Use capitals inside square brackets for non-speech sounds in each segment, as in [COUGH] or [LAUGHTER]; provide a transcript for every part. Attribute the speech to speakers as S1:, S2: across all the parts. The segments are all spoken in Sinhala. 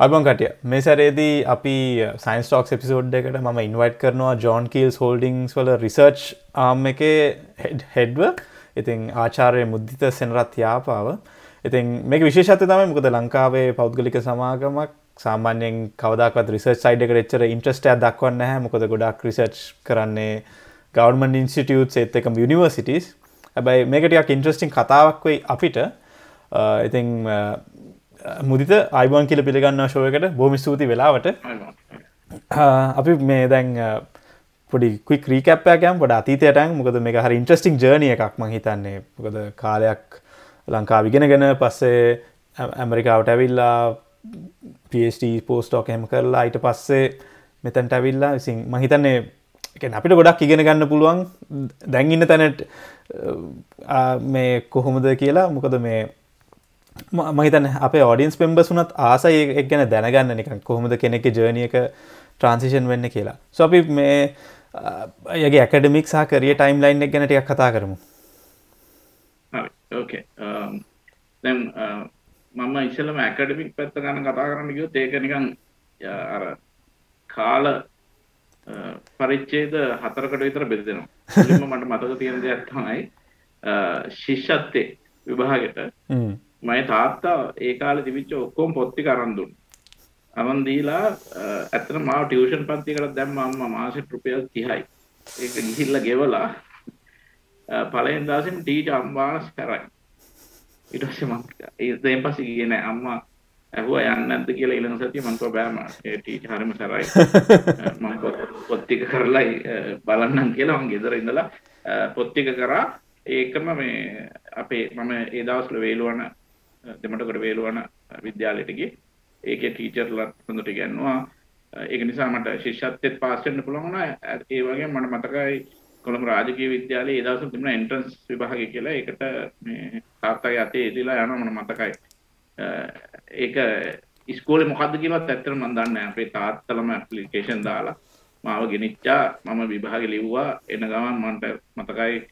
S1: අබන් කටිය. මේ සැරේදී අපි සයින්ස් ටෝක්ස් එපිසෝඩ් එකට ම ඉන්වයිට් කරනවා ජෝන් කීල්ස් හෝල්ඩිංස් වල රිසර්ච් ආම් එක හෙඩ්ව ඉතින් ආචාරය මුද්ධිත සෙනරත් යාපාව. ඉතින් මේක විශේෂත්ව තමයි මොකද ලංකාවේ පෞද්ගලික සමාගමක්. සාමාන්‍යයෙන් කවදක්වත් රිසර්ච් සයිඩ් එකට එච්චර ඉන්ට්‍රස්ටයක් දක්වන්න හැ මොකද ගොඩක් රිසර්ච් කරන්නේ ගවර්මන් ඉන්ස්ටිටියුට් ඒත් එකම යනිවර්සිටස් හැබැයි මේකටයක් ඉන්ට්‍රස්ටිං කතාවක් වෙයි අපිට. Uh, ඉතින් uh, මුදිත අයිබන් කියල පිළිගන්න ශෝයකට බොහම ස්තුති වෙලාවට. අපි මේ දැන් පොඩි කුයි ක්‍රීකප්පයකම් පොඩ අතීතයටන් මොකද මේ හරි ඉන්ට්‍රස්ටිං ජර්නය එකක් ම හිතන්නේ. මොකද කාලයක් ලංකා විගෙනගෙන පස්සේ ඇමරිකාවට ඇවිල්ලා පස්ට පෝස්ටෝක හෙම කරලා අයිට පස්සේ මෙතැන්ට ඇවිල්ලා. විසින් මහිතන්නේ අපිට ගොඩක් ඉගෙන ගන්න පුළුවන් දැන්ඉන්න තැනට මේ කොහොමද කියලා. මොකද මේ මහිතන අපේ ඔඩියන්ස් පෙම්බස් වනත් ආසය එක් ගැන දැනගන්න නිකන් කොහොමද කෙනෙක් ජර්නියක ට්‍රන්සිෂන් වෙන්න කියලා. සොපි මේ යගේ ඇකඩමික් සහ කරිය ටයිම් ලයින් එක ගැනටයක් කතා කරමු.
S2: ඕකේ දැම් මම ඉස්සලම ඇකඩමික් පැත්ත ගන්න කතා කරන්න ගියොත් ඒක නිකන් අර කාල පරිච්චේද හතරකට විතර බෙදෙනවා. මට මතක තියෙන දෙයක් තමයි ශිෂ්‍යත්තේ විභාගට මයි තාත්තා ඒ කාල තිබිච්ච ඔක්කොම පොත්ති කරන්දුන්. අමන් දීලා ඇතන මාව ටියවෂන් පන්ති කර දැම් අම්ම මාසට රුපියල් තිහයි. ඒක ගිහිල්ල ගෙවලා පලෙන් දසින් ටීට අම්වාස් කරයි. ඉටස ඒදෙන් පසි කියන අම්මා ඇහුව යන්න ඇද කියලා ඉලන සතිය මංකව බෑම ටීට හරම සරයි. [LAUGHS] ම පොත්තික කරලයි බලන්නම් කියලා වන් ගෙදර ඉඳලා පොත්තික කරා. ඒකම මේ අපේ මම ඒදවස්ල වේලුවන දෙමටකොට වේලුවන විද්‍යාලයටගේ ඒක ටීචර්ලත් හොඳට ගැන්නවා. ඒක නිසා මට ශිෂ්‍යත්‍යත් පාස්සෙන්න්න පුළුවන ඒ වගේ මට මතකයි කොළම රාජකය විද්‍යාලය ඒදස තිබන එන්ට්‍රන්ස් විභාග කියලා. එකට තාත්තගේ අතේ එදිලා යන මන මතකයි. ඒක ඉස්කෝල මොකද කියලත් ඇත්තර මන්දන්න අපේ තාත්තලම ඇපලිකේෂන් දාලා මාව ගෙනනිච්චා මම විභාග ලිව්වා. එන ගමන් මන්ට මතකයි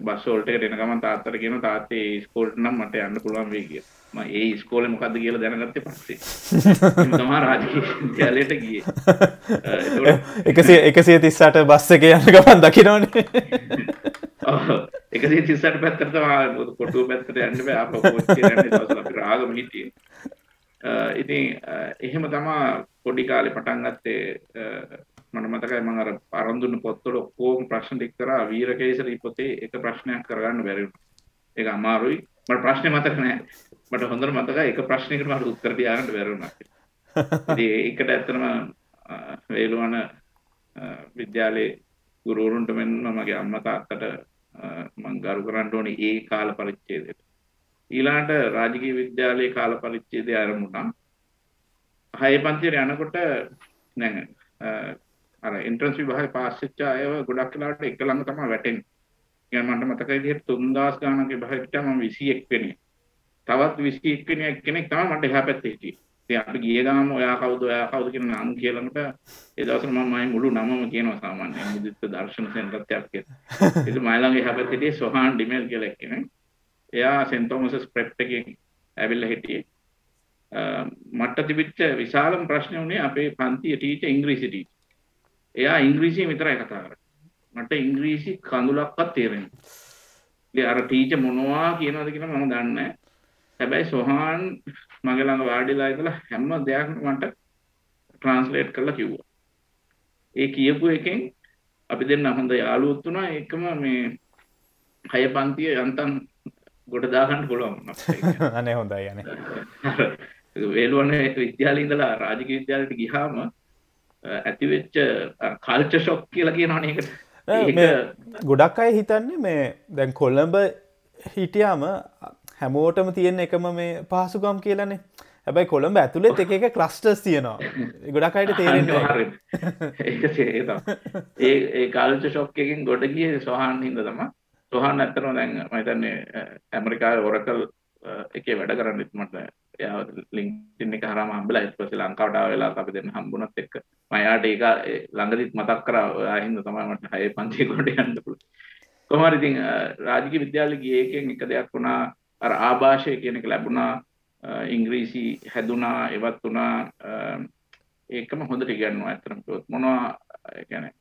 S2: බස්සෝල්ට එන ගමන් තාත්තර කියන තාත්තේ ස්කෝල්ට නම් මට යන්න පුළුවන් වේ කිය ම ඒ ස්කෝල මොකක්ද කියල දැනගත්තේ පස්සේ. තමා රාජලයට ගිය.
S1: එකසේ එකසිය තිස්සට බස්ස එක යන්න ගමන් දකිනවනේ. [LAUGHS]
S2: එකසේ තිස්සට පැත්තරතවා කොටු පැත්තට යන්න අප රාගම හිටිය. ඉතින් එහෙම තමා පොඩි කාලෙ පටන් ගත්තේ මට මතකයි මම අර අරන් පොත්වල ඔක්කොම ප්‍රශ්න ටික කරා වීරකේසරි පොතේ එක ප්‍රශ්නයක් කරගන්න බැරි වුණා. ඒක අමාරුයි. මට ප්‍රශ්නේ මතක නෑ. මට හොඳට මතකයි එක ප්‍රශ්නයකට මට උත්තර තියාගන්න බැරි වුණා. ඉතින් ඒකට ඇත්තටම වේලුවන විද්‍යාලයේ ගුරුවරුන්ට මෙන්න මගේ අම්මා තාත්තට මම ගරු කරන්න ඕනේ ඒ කාල පරිච්ඡේදයට. ඊළාට රාජකීය විද්‍යාලයේ කාල පරිච්ඡේදය ආරම්භ වුණා. හය පන්තියට යනකොට දැන් අර එන්ට්‍රන්ස් විභාගේ පාස් වෙච්ච අයව ගොඩක් වෙලාවට එක ළඟ තමයි වැටෙන්නේ. يعني මට මතකයි විදිහට 3000 ගානක විභාගෙට මම 21 වෙනි. තවත් 21 වෙනි කෙනෙක් තමයි මට එහා පැත්තේ හිටියේ. ඉතින් අපි ගිය ගාම ඔයා කවුද ඔයා කවුද කියන නම් කියලාකට ඒ දවස්වල මම මගේ මුළු නමම කියනවා සාමාන්‍යයෙන් මුදිත දර්ශන සෙන්ටර්ත්‍යක් කියලා. [LAUGHS] ඉතින් මයි ළඟ එහා පැත්තේ හිටියේ සොහාන් ඩිමෙල් කියලා කෙනෙක්. එයා සෙන්ට් තෝමසස් ප්‍රෙප් එකෙන් ඇවිල්ලා හිටියේ. මට තිබිච්ච විශාලම ප්‍රශ්නේ උනේ අපේ පන්තියේ ටීචර් ඉංග්‍රීසි ටීචර්. එයා ඉංග්‍රීසියෙන් විතරයි කතා කරන්නේ. මට ඉංග්‍රීසි කඳුලක්වත් තේරෙන්නේ නැහැ. අර ටීචර් මොනවා කියනවද කියලා මම දන්නේ. හැබැයි සොහාන් මගේ ළඟ වාඩිලා ඉඳලා හැම දෙයක්ම මට ට්‍රාන්ස්ලේට් කරලා කිව්වා. ඒ කියපු එකෙන් අපි දෙන්න හොඳ යාළුවොත් වුණා. ඒකම මේ හය පන්තිය යන්තම් ගොඩ දාගන්න පුළුවන්.
S1: අනේ හොඳයි අනේ.
S2: වේලුවනේ විද්‍යාලේ ඉඳලා රාජකීය විද්‍යාලයට ගියාම ඇතිවෙච්ච කල්ච ශොක් කියලා කියනවන එකට
S1: ගොඩක් අය හිතන්නේ මේ දැන් කොල්ලඹ හිටියාම හැමෝටම තියෙන එකම මේ පහසුගම් කියලනේ. හැබැයි කොළඹ ඇතුළෙත් එක එක කලස්ටර්ස් තියෙනවා. ගොඩක් අයට තේරෙන
S2: ඒ ඒ කල්ච ශොක් එකින් ගොඩ ගිය සොහන් හිද තම සොහන් ඇත්තනෝ දැන් මතන්නේ ඇමරිකාව ඔරකල් එකේ වැඩ කරන්න ඉත්මට එයා ලින්ක්ටින් එක හරහාම හම්බෙලා ඊට පස්සේ ලංකාවට ආව වෙලාවට අපි දෙන්න හම්බුණත් එක්ක. මම එයාට ඒක ළඟදිත් මතක් කරා ඔයා හින්දා තමයි මට හයේ පන්තිය කොට යන්න පුළුවන්. කොහොම හරි ඉතින් රාජකීය විද්‍යාලේ ගියේ එකෙන් එක දෙයක් වුණා. අර ආభాෂය කියන එක ලැබුණා. ඉංග්‍රීසි හැදුනා එවත් වුණා. ඒකම හොඳට ඉගන්නවා ඇත්තටම කිව්වොත්. මොනවා කියන්නේ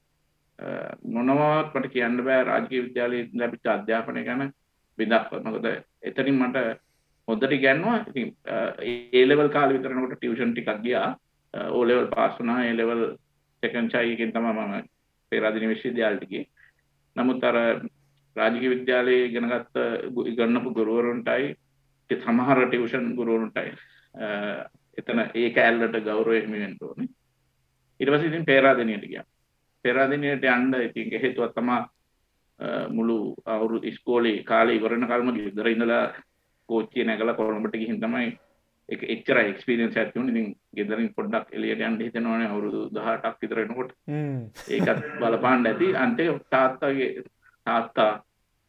S2: මොනවත් මට කියන්න බෑ. රාජකීය විද්‍යාලයේ ලැබිච්ච අධ්‍යාපනය ගැන විදක් මොකද එතනින් මට හොඳට ඉගන්නවා. ඉතින් ඒ ලෙවල් කාලේ විතරනකොට ටියුෂන් ටිකක් ගියා. ඕ ලෙවල් පාස් වුණා. ඒ ලෙවල් සෙකන්ඩ් චයි එකෙන් තමයි මම පේරාදෙණිය විශ්වවිද්‍යාලයට ගියේ. නමුත් අර රාජකීය විද්‍යාලයේ ඉගෙනගත්ත ඉගන්නපු ගුරුවරුන්ටයි සමහර ටියුෂන් ගුරුවරුන්ටයි එතන ඒ කෑල්ලට ගෞරවය හිමි වෙන්න ඕනේ. ඊට පස්සේ ඉතින් පේරාදෙණියට ගියා. පේරාදෙණියට යන්න ඉතින් හේතුවක් තමයි මුළු අවුරුදු ඉස්කෝලේ කාලේ ඉවරන කල්ම ගෙදර ඉඳලා කෝච්චිය නැගලා කොළඹට ගිහින් තමයි ඒක එච්චර එක්ස්පීරියන්ස් එකක් තිබුණේ. ඉතින් ගෙදරින් පොඩ්ඩක් එළියට යන්න හිතෙනවනේ අවුරුදු 18ක් විතර වෙනකොට. ඒකත් බලපාන්න ඇති. අන්තිම තාත්තගේ තාත්තා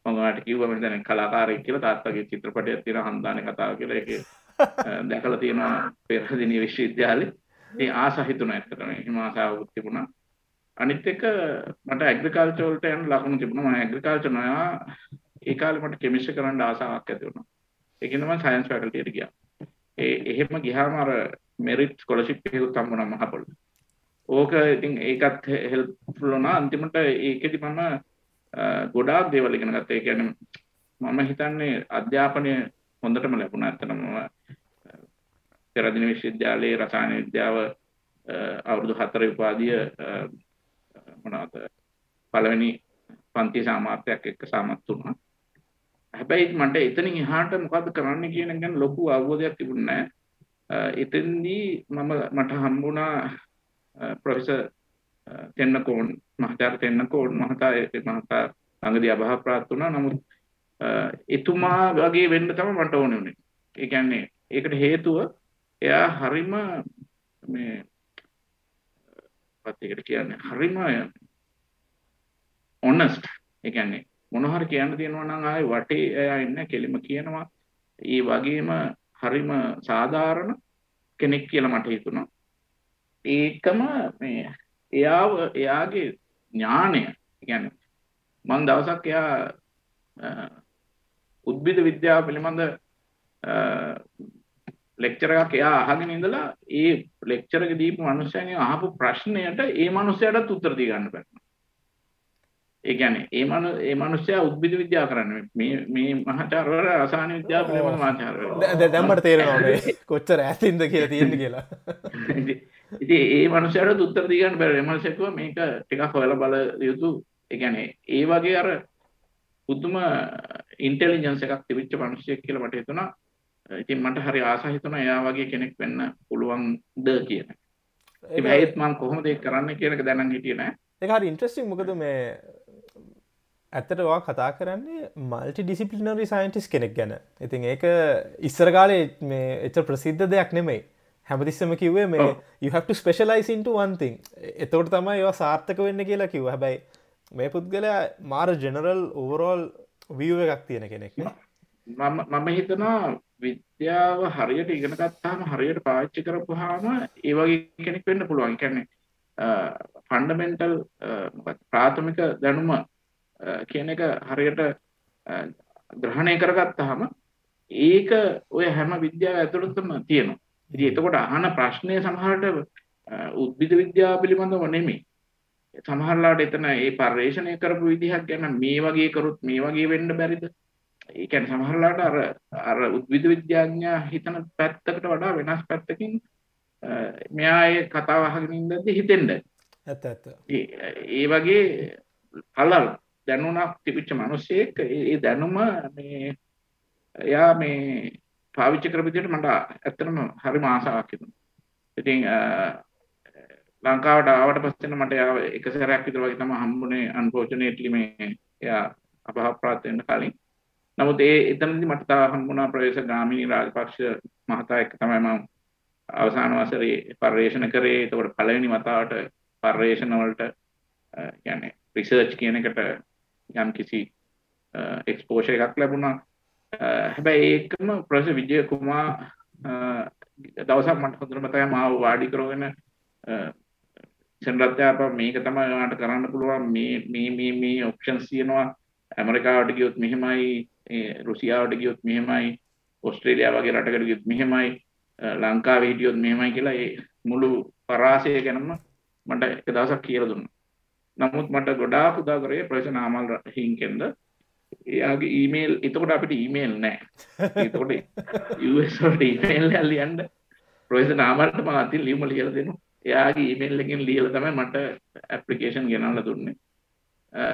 S2: මමට කිව්ව මම දැන් කලාකාරයෙක් කියලා තාත්තගේ චිත්‍රපටයක් තියෙන හන්දානේ කතාව කියලා. ඒකේ [LAUGHS] දැකලා තියෙනවා පෙරදින විශ්වවිද්‍යාලේ. ඒ ආස හිතුණා ඇත්තටම. එහෙම ආසාවක් තිබුණා. අනිත් එක මට ඇග්‍රිකල්චර් වලට යන්න ලකුණු තිබුණා. මම ඇග්‍රිකල්චර් නොයා ඒ කාලේ මට කෙමිස්ට්‍රි කරන්න ආසාවක් ඇති වුණා ඒකෙන් තමයි සයන්ස් ෆැකල්ටියට ගියා ඒ එහෙම ගියාම අර මෙරිට් ස්කෝලර්ෂිප් එකකුත් හම්බුණා මහපොළ ඕක ඉතින් ඒකත් හෙල්ප්ෆුල් වුණා අන්තිමට ඒකෙදි මම ගොඩාක් දේවල් ඉගෙන ගත්තා. ඒ කියන්නේ මම හිතන්නේ අධ්‍යාපනය හොඳටම ලැබුණා. ඇත්තටම මම පෙරදින විශ්වවිද්‍යාලයේ රසායන විද්‍යාව අවුරුදු 4 උපාධිය මොනවාද පළවෙනි පන්ති සාමාර්ථයක් එක්ක සමත් වුණා. හැබැයි මට එතනින් එහාට මොකද්ද කරන්න කියන එක ගැන ලොකු අවබෝධයක් තිබුණේ නැහැ. එතෙන්දී මම මට හම්බුණා ප්‍රොෆෙසර් තෙන්නකෝන් මහතාර තෙන්නකෝන් මහතා මහතා ළඟදී අභාවප්‍රාප්ත වුණා. නමුත් එතුමා වගේ වෙන්න තමයි මට ඕනේ වුණේ. ඒ කියන්නේ ඒකට හේතුව එයා හරිම මේ පත් එකට කියන්නේ හරිම ඔනස්ට්. ඒ කියන්නේ මොන හරි කියන්න තියෙනවා නම් ආයේ වටේ එයා ඉන්න කෙලිම කියනවා. ඒ වගේම හරිම සාධාරණ කෙනෙක් කියලා මට හිතුණා. ඒකම මේ එයාව එයාගේ ඥානය කියන්නේ මම දවසක් එයා උද්භිද විද්‍යාව පිළිබඳ ලෙක්චර් එකක් එයා අහගෙන ඉඳලා ඒ ලෙක්චර් එක දීපු මිනිස්සයන් අහපු ප්‍රශ්නයට ඒ මිනිස්සයාටත් උත්තර දී ගන්න බැහැ. ඒ කියන්නේ ඒ මනු ඒ මිනිස්සයා උද්භිද විද්‍යාව කරන්නේ මේ මේ මහාචාර්යවරු රසායන විද්‍යාව පිළිබඳ මහාචාර්යවරු.
S1: දැන් මට තේරෙනවා මේ කොච්චර ඈතින්ද කියලා තියෙන්නේ කියලා.
S2: ඉතින් ඒ මනුස්සයාට උත්තර දී ගන්න. ඒ මනුස්සයා කිව්වා මේක ටිකක් හොයලා බල යුතු. ඒ කියන්නේ ඒ වගේ අර පුදුම ඉන්ටෙලිජන්ස් එකක් තිබිච්ච මිනිහෙක් කියලා මට හිතුණා. ඉතින් මට හරි ආසයි හිතුණා එයා වගේ කෙනෙක් වෙන්න පුළුවන්ද කියන. ඉතින් ඒත් මම කොහොමද ඒක කරන්න කියන එක දැනන් හිටියේ නෑ.
S1: ඒක හරි ඉන්ට්‍රස්ටිං මොකද මේ ඇත්තට වා කතා කරන්නේ මල්ටි ඩිසිපලිනරි සයින්ටිස් කෙනෙක් ගැන. ඉතින් ඒක ඉස්සර කාලේ මේ එච ප්‍රසිද්ධ දෙයක් නෙමෙයි. හැමතිස්සම කිව්වේ මේ යහට ස්පෙශලයිසින්ට වන්තිං එතවට තමයි ඒවා සාර්ථක වෙන්න කියලා කිව් හැබැයි මේ පුද්ගලයා මාර ජෙනරල් ඕවරෝල් වියව එකක් තියෙන කෙනෙක්
S2: මම හිතනවා විද්‍යාව හරියට ඉගෙන ගත්තාම හරියට පාච්චි කරපුහාම ඒ වගේ කෙනෙක් වෙන්න පුළුවන්. කැන්නේ ෆන්ඩමෙන්ටල් ප්‍රාථමික දැනුම කියන එක හරියට ග්‍රහණය කරගත්තාම ඒක ඔය හැම විද්‍යාව ඇතුළතම තියෙනවා ඉතින් එතකොට අහන ප්‍රශ්නය සමහරට උද්භිද විද්‍යාව පිළිබඳව නෙමෙයි. සමහරලාට එතන ඒ පර්යේෂණය කරපු විදිහක් ගැන මේ වගේ කරොත් මේ වගේ වෙන්න බැරිද? ඒ කියන්නේ සමහරලාට අර අර උද්භිද විද්‍යාඥයා හිතන පැත්තකට වඩා වෙනස් පැත්තකින් මෙයා ඒ කතාව අහගෙන ඉඳද්දි හිතෙන්න.
S1: ඇත්ත ඇත්ත.
S2: ඒ වගේ පළල් දැනුණක් තිබිච්ච මිනිසෙක් ඒ දැනුම මේ එයා මේ පාවිච්චි කරපු විදිහට මට ඇත්තටම හරිම ආසාවක් හිතුණා. ඉතින් ලංකාවට ආවට පස්සේ මට යාව එක සැරයක් විතර වගේ තමයි හම්බුනේ අන්ෆෝචුනේට්ලි මේ එයා අපහාප්‍රාප්ත වෙන්න කලින්. නමුත් ඒ එතනදී මට තා හම්බුණා ප්‍රවේශ ගාමිණී රාජපක්ෂ මහතා එක්ක තමයි මම අවසාන වසරේ පර්යේෂණ කරේ. ඒතකොට පළවෙනි වතාවට පර්යේෂණ වලට කියන්නේ රිසර්ච් කියන එකට යම් කිසි එක්ස්පෝෂර් එකක් ලැබුණා. හැබැයි ඒකම ප්‍රොෆෙසර් විජය කුමා දවසක් මට හොඳට මතකයි මාව වාඩි කරගෙන සෙන්රත්යාප මේක තමයි ඔයාලට කරන්න පුළුවන් මේ මේ මේ මේ ඔප්ෂන්ස් තියෙනවා ඇමරිකාවට ගියොත් මෙහෙමයි රුසියාවට ගියොත් මෙහෙමයි ඔස්ට්‍රේලියා වගේ රටකට ගියොත් මෙහෙමයි ලංකාවේ හිටියොත් මෙහෙමයි කියලා ඒ මුළු පරාසය ගැනම මට එක දවසක් කියලා දුන්නා. නමුත් මට ගොඩාක් උදා කරේ ප්‍රොෆෙසර් නාමල් හින්කෙන්ද එයාගේ ඊමේල් එතකොට අපිට ඊමේල් නැහැ. එතකොට US වලට ඊමේල් එක ලියන්න ප්‍රොෆෙසර් නාමල්ට මම අතින් ලියුම ලියලා දෙනවා. එයාගේ ඊමේල් එකෙන් ලියලා තමයි මට ඇප්ලිකේෂන් ගෙනල්ලා දුන්නේ.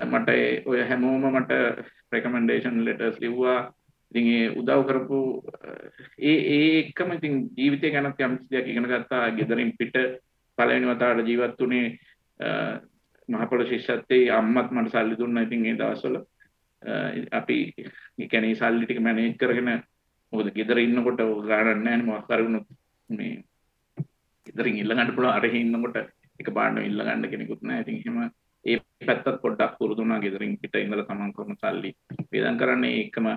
S2: මට ඔය හැමෝම මට රෙකමෙන්ඩේෂන් ලෙටර්ස් ලිව්වා ඉතින් ඒ උදව් කරපු ඒ ඒ එක්කම ඉතින් ජීවිතය ගැනත් යම්කිසි දෙයක් ඉගෙන ගත්තා ගෙදරින් පිට පළවෙනි වතාවට ජීවත් වුණේ මහපොළ ශිෂ්‍යත්වයේ අම්මත් මට සල්ලි දුන්නා ඉතින් ඒ දවස්වල අපි ඒ කියන්නේ සල්ලි ටික මැනේජ් කරගෙන මොකද ගෙදර ඉන්නකොට ගානක් නැහැ නේ මොකක් හරි වුණොත් මේ ගෙදරින් ඉල්ල ගන්න පුළුවන් අරහේ ඉන්නකොට එක පාඩම ඉල්ල ගන්න කෙනෙකුත් නැහැ. ඉතින් එහෙම ඒ පැත්තත් පොඩ්ඩක් පුරුදු වුණා. ගෙදරින් පිට ඉඳලා තමන් කරන සල්ලි වේදම් කරන්නේ. ඒකම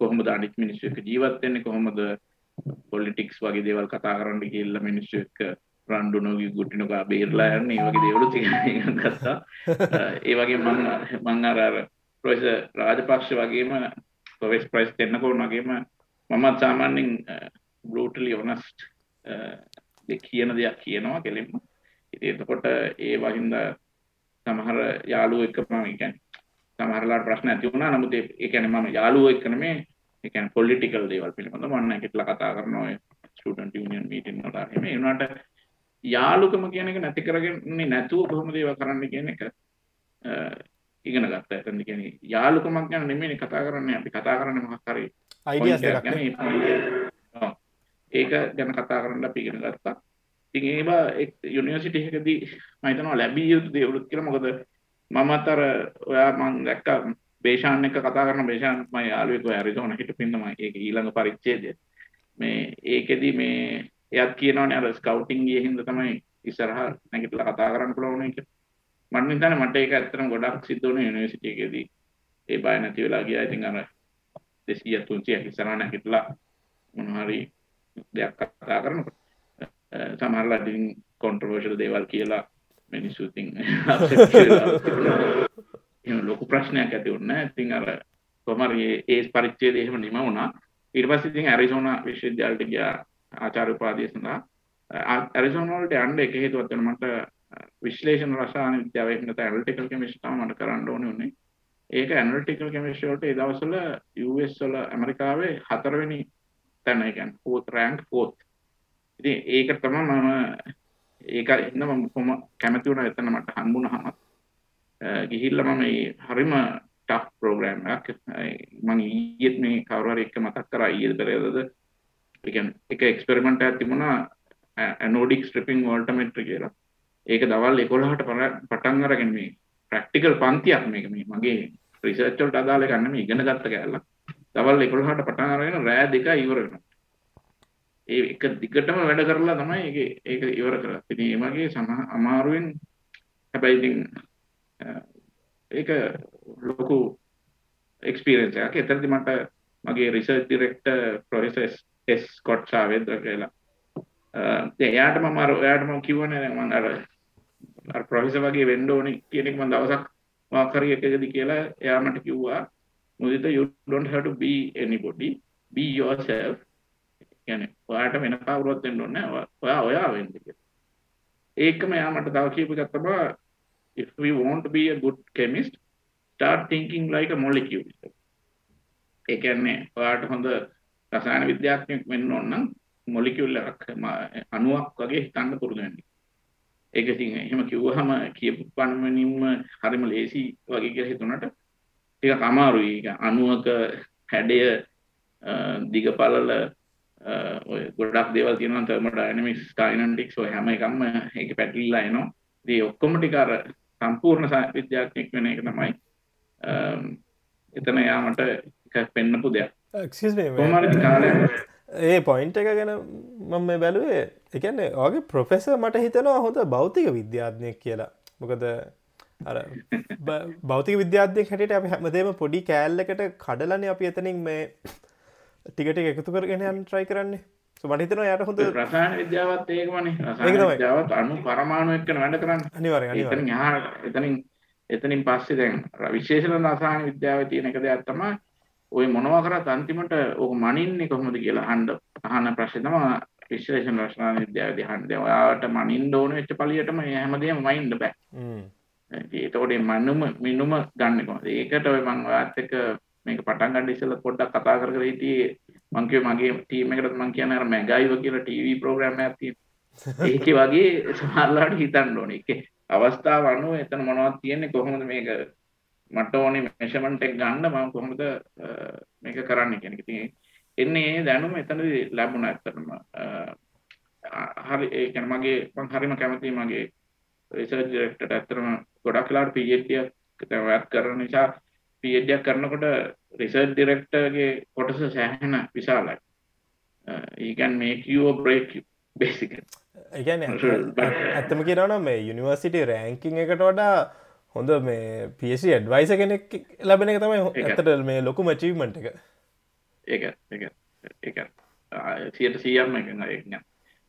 S2: කොහොමද අනිත් මිනිස්සු එක්ක ජීවත් වෙන්නේ? කොහොමද පොලිටික්ස් වගේ දේවල් කතා කරන්න ගිහිල්ලා මිනිස්සු එක්ක රණ්ඩු නොගී ගුටි නොකා බේරලා යන්නේ ඒ වගේ දේවලුත් ඉගෙන ගත්තා. [LAUGHS] ඒ වගේ මම මම අර අර ප්‍රොෆෙසර් රාජපක්ෂ වගේම ප්‍රොෆෙස් ප්‍රයිස් දෙන්නකෝ වගේම මමත් සාමාන්‍යයෙන් බ්‍රූටලි ඔනස්ට් කියන දෙයක් කියනවා ඉතින් එතකොට ඒ වහින්ද සමහර යාළුවෝ එක්ක මම කියන්නේ සමහරලාට ප්‍රශ්න ඇති වුණා. නමුත් ඒ කියන්නේ මම යාළුවෝ එක්ක නෙමේ. ඒ කියන්නේ පොලිටිකල් දේවල් පිළිබඳව. මම නැගිටලා කතා කරනවා ස්ටුඩන්ට් යුනියන් මීටින් වල එහෙම ඒ යාළුකම කියන එක නැති කරගන්නේ නැතුව කොහොමද ඒවා කරන්න කියන එක ඉගෙන ගත්තා. එතනදි කියන්නේ යාළුකමක් ගැන නෙමෙයි කතා කරන්නේ අපි. කතා කරන්නේ මොකක් හරි
S1: අයිඩියාස් දෙකක්
S2: ඒක ගැන කතා කරන්න අපි ඉගෙන ගත්තා. ඉතින් ඒවා යුනිවර්සිටි එකකදී මම හිතනවා ලැබිය යුතු දේවලුත් කියලා. මොකද මමත් අර ඔයා මං දැක්කා බේෂාන් එක කතා කරන බේෂාන් මම යාළුවෙක් ඔය ඇරිසෝනා හිටපින්ද මම ඒක ඊළඟ පරිච්ඡේදය. මේ ඒකෙදි මේ එයත් කියනවනේ අර ස්කවුටින් ගියේ හින්දා තමයි ඉස්සරහා නැගිටලා කතා කරන්න පුළුවන් කියලා මට හිතන්නේ මට ඒක ඇත්තටම ගොඩක් සිද්ධ වුණේ යුනිවර්සිටි එකේදී ඒ බය නැති වෙලා ගියා ඉතින් අර 200 300 ඉස්සරහා නැගිටලා මොන හරි දෙයක් කතා කරනකොට සමහරලා ඉතින් කොන්ට්‍රොවර්ෂල් දේවල් කියලා මිනිස්සු ඉතින් එහෙම ලොකු ප්‍රශ්නයක් ඇති වුණා. ඉතින් අර කොහමද ඒ පරිච්ඡේදය එහෙම නිම වුණා. ඊට පස්සේ ඉතින් ඇරිසෝනා විශ්වවිද්‍යාලයට ගියා ආචාර්ය උපාධිය සඳහා. ඇරිසෝනා වලට යන්න එක හේතුවක් වෙන මට විශ්ලේෂණ රසායන විද්‍යාව එහෙම නැත්නම් ඇනලිටිකල් කෙමිස්ට්‍රි තමයි මට කරන්න ඕනේ උනේ. ඒක ඇනලිටිකල් කෙමිස්ට්‍රි වලට ඒ දවස්වල US වල ඇමරිකාවේ හතරවෙනි තැන ඒ කියන්නේ fourth rank fourth. ඉතින් ඒක තමයි මම ඒක ඉන්න මම කොහොම කැමති වුණා එතන මට හම්බුනහම ගිහිල්ලා මම මේ හරිම ටෆ් ප්‍රෝග්‍රෑම් එකක් මම ඊයේත් මේ කවුරු හරි එක්ක මතක් කරා ඊයේද පෙරේදද ඒ කියන්නේ එක එක්ස්පෙරිමන්ට් එකක් තිබුණා ඇනෝඩික් ස්ට්‍රිපින් වෝල්ටමෙට්‍රි කියලා ඒක දවල් 11ට පටන් අරගෙන මේ ප්‍රැක්ටිකල් පන්තියක් මේක මේ මගේ රිසර්ච් වලට අදාළ එකක් නෙමෙයි ඉගෙන ගත්ත කෑල්ල දවල් 11ට පටන් අරගෙන රෑ දෙක ඉවර වෙනවා ඒ එක දිගටම වැඩ කරලා තමයි ඒක ඒක ඉවර කරලා. ඉතින් ඒ වගේ සම අමාරුවෙන් හැබැයි ඉතින් ඒක ලොකු එක්ස්පීරියන්ස් එකක්. එතනදි මට මගේ research director professor S Scott සාවෙද්ද කියලා. එයාට මම අර එයාට මම කිව්වනේ මම අර අර ප්‍රොෆෙසර් වගේ වෙන්න ඕනේ කියන එක මම දවසක් මොකක් හරි එකකදී කියලා එයා මට කිව්වා මුදිත you don't have to be anybody be yourself කියන්නේ ඔයාට වෙන කවුරුවත් වෙන්න ඕනේ නැහැ. ඔයා ඔයා වෙන්න කියලා. ඒකම යා මට තව කියපු එකක් තමයි if we want to be a good chemist start thinking like a molecule. ඒ කියන්නේ ඔයාට හොඳ රසායන විද්‍යාඥයෙක් වෙන්න ඕන නම් මොලිකියුල් එකක් අණුවක් වගේ හිතන්න පුරුදු වෙන්න. ඒක ඉතින් එහෙම කිව්වහම කියපු පණමනින්ම හරිම ලේසි වගේ කියලා හිතුණාට ටිකක් අමාරුයි. ඒක අණුවක හැඩය දිගපළල ඔය ගොඩක් දේවල් තියෙනවා තර්මොඩයිනමික්ස් කයිනටික්ස් ඔය හැම එකක්ම ඒක පැටලිලා එනවා. ඉතින් ඔක්කොම ටික අර සම්පූර්ණ විද්‍යාඥයෙක් වෙන එක තමයි එතන යා මට එක පෙන්නපු දෙයක්.
S1: ඒ පොයින්ට එක ගැන මම මේ බැලුවේ එකන්නේ වගේ ප්‍රොෆෙස මට හිතනවා හොඳ භෞතික විද්‍යාත්නයක් කියලා. මොකද අර භෞතික විද්‍යාත්ය හැට අප හැමදේම පොඩි කෑල්ලකට කඩලන අපි එතනින් මේ ටිකට එකතු කරගෙන යන් ට්‍රයි කරන්නේ. මටහිතන යට හොඳ
S2: රසායන විද්‍යාවත් ඒකමනේ. විද්‍යාවත් අනු පරමාණු එක්කන වැඩ කරන්න.
S1: අනිවර
S2: එතනින් එතනින් පස්සේ දැන් විශේෂණ රසායන විද්‍යාව තියෙන එක දෙයක් තමයි ඔය මොනවා කරත් අන්තිමට ඕක මනින්නේ කොහොමද කියලා අහන්න අහන ප්‍රශ්නේ තමයි විශ්ලේෂණ රචනා විද්‍යාවේදී අහන්නේ. ඔයාට මනින්න ඕන වෙච්ච පළියටම මේ හැමදේම මනින්න බෑ. එතකොට මනුම මිනුම ගන්න කොහොමද? ඒකට ඔය මම ඔයාත් එක්ක මේක පටන් ගන්න ඉස්සෙල්ලා පොඩ්ඩක් කතා කර කර හිටියේ මං කිව්වේ මගේ ටීම් එකට මං කියන්නේ අර මැගයිව කියලා ටීවී ප්‍රෝග්‍රෑම් එකක් තියෙනවා. [LAUGHS] ඒකේ වගේ සමහරලාට හිතන්න ඕනේ. ඒකේ අවස්ථාව අනුව එතන මොනවද තියෙන්නේ කොහොමද මේක මට ඕනේ මෙෂර්මන්ට් එක ගන්න මම කොහොමද මේක කරන්න කියන එක. ඉතින් එන්නේ දැනුම එතනදී ලැබුණා ඇත්තටම. හරි ඒ කියන්නේ මගේ මම හරිම කැමතියි මගේ රිසර්ච් ඩිරෙක්ටර්ට ඇත්තටම ගොඩක් වෙලාවට PhD එකක් දැන් කරන නිසා PhD එකක් කරනකොට රිසර්ච් ඩිරෙක්ටර්ගේ කොටස සෑහෙන විශාලයි. he can make you or break you basically.
S1: ඒ කියන්නේ [LAUGHS] ඇත්තම කියනවනම් මේ යුනිවර්සිටි රෑන්කින් එකට වඩා හොඳ මේ පිසි ඇඩ්වයිස කෙනෙක් ලැබෙන එක තමයි ඇතට මේ ලොකුම චීවමට එක.
S2: ඒ ඒ සියට සියම්ම එක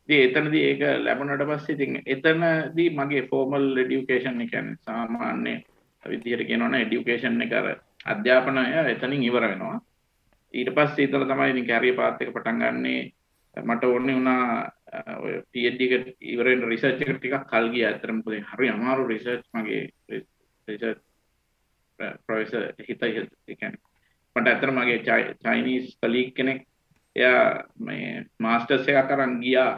S2: එතනදී ඒක ලැබුණට පස්සේ ඉතින් එතනදී මගේ ෆෝමල් එඩියුකේෂන් එකන් සාමාන්‍ය විදිහට කියනවන එඩියුකේෂන් එක අර අධ්‍යාපනය එතනින් ඉවර වෙනවා. ඊට පස්සේ ඉතල තමයි කැරිය පාත් එක පටන් ගන්නේ මට ඕනේ වුණා ඔය PhD එක ඉවරෙන් රිසර්ච් එක ටිකක් කල් ගියා. අතරම මොකද හරි අමාරු රිසර්ච් මගේ රිසර්ච් ප්‍රොෆෙසර් හිත ඒ කියන්නේ. මට ඇත්තට මගේ චයිනීස් කලීග් කෙනෙක් එයා මේ මාස්ටර්ස් එකක් අරන් ගියා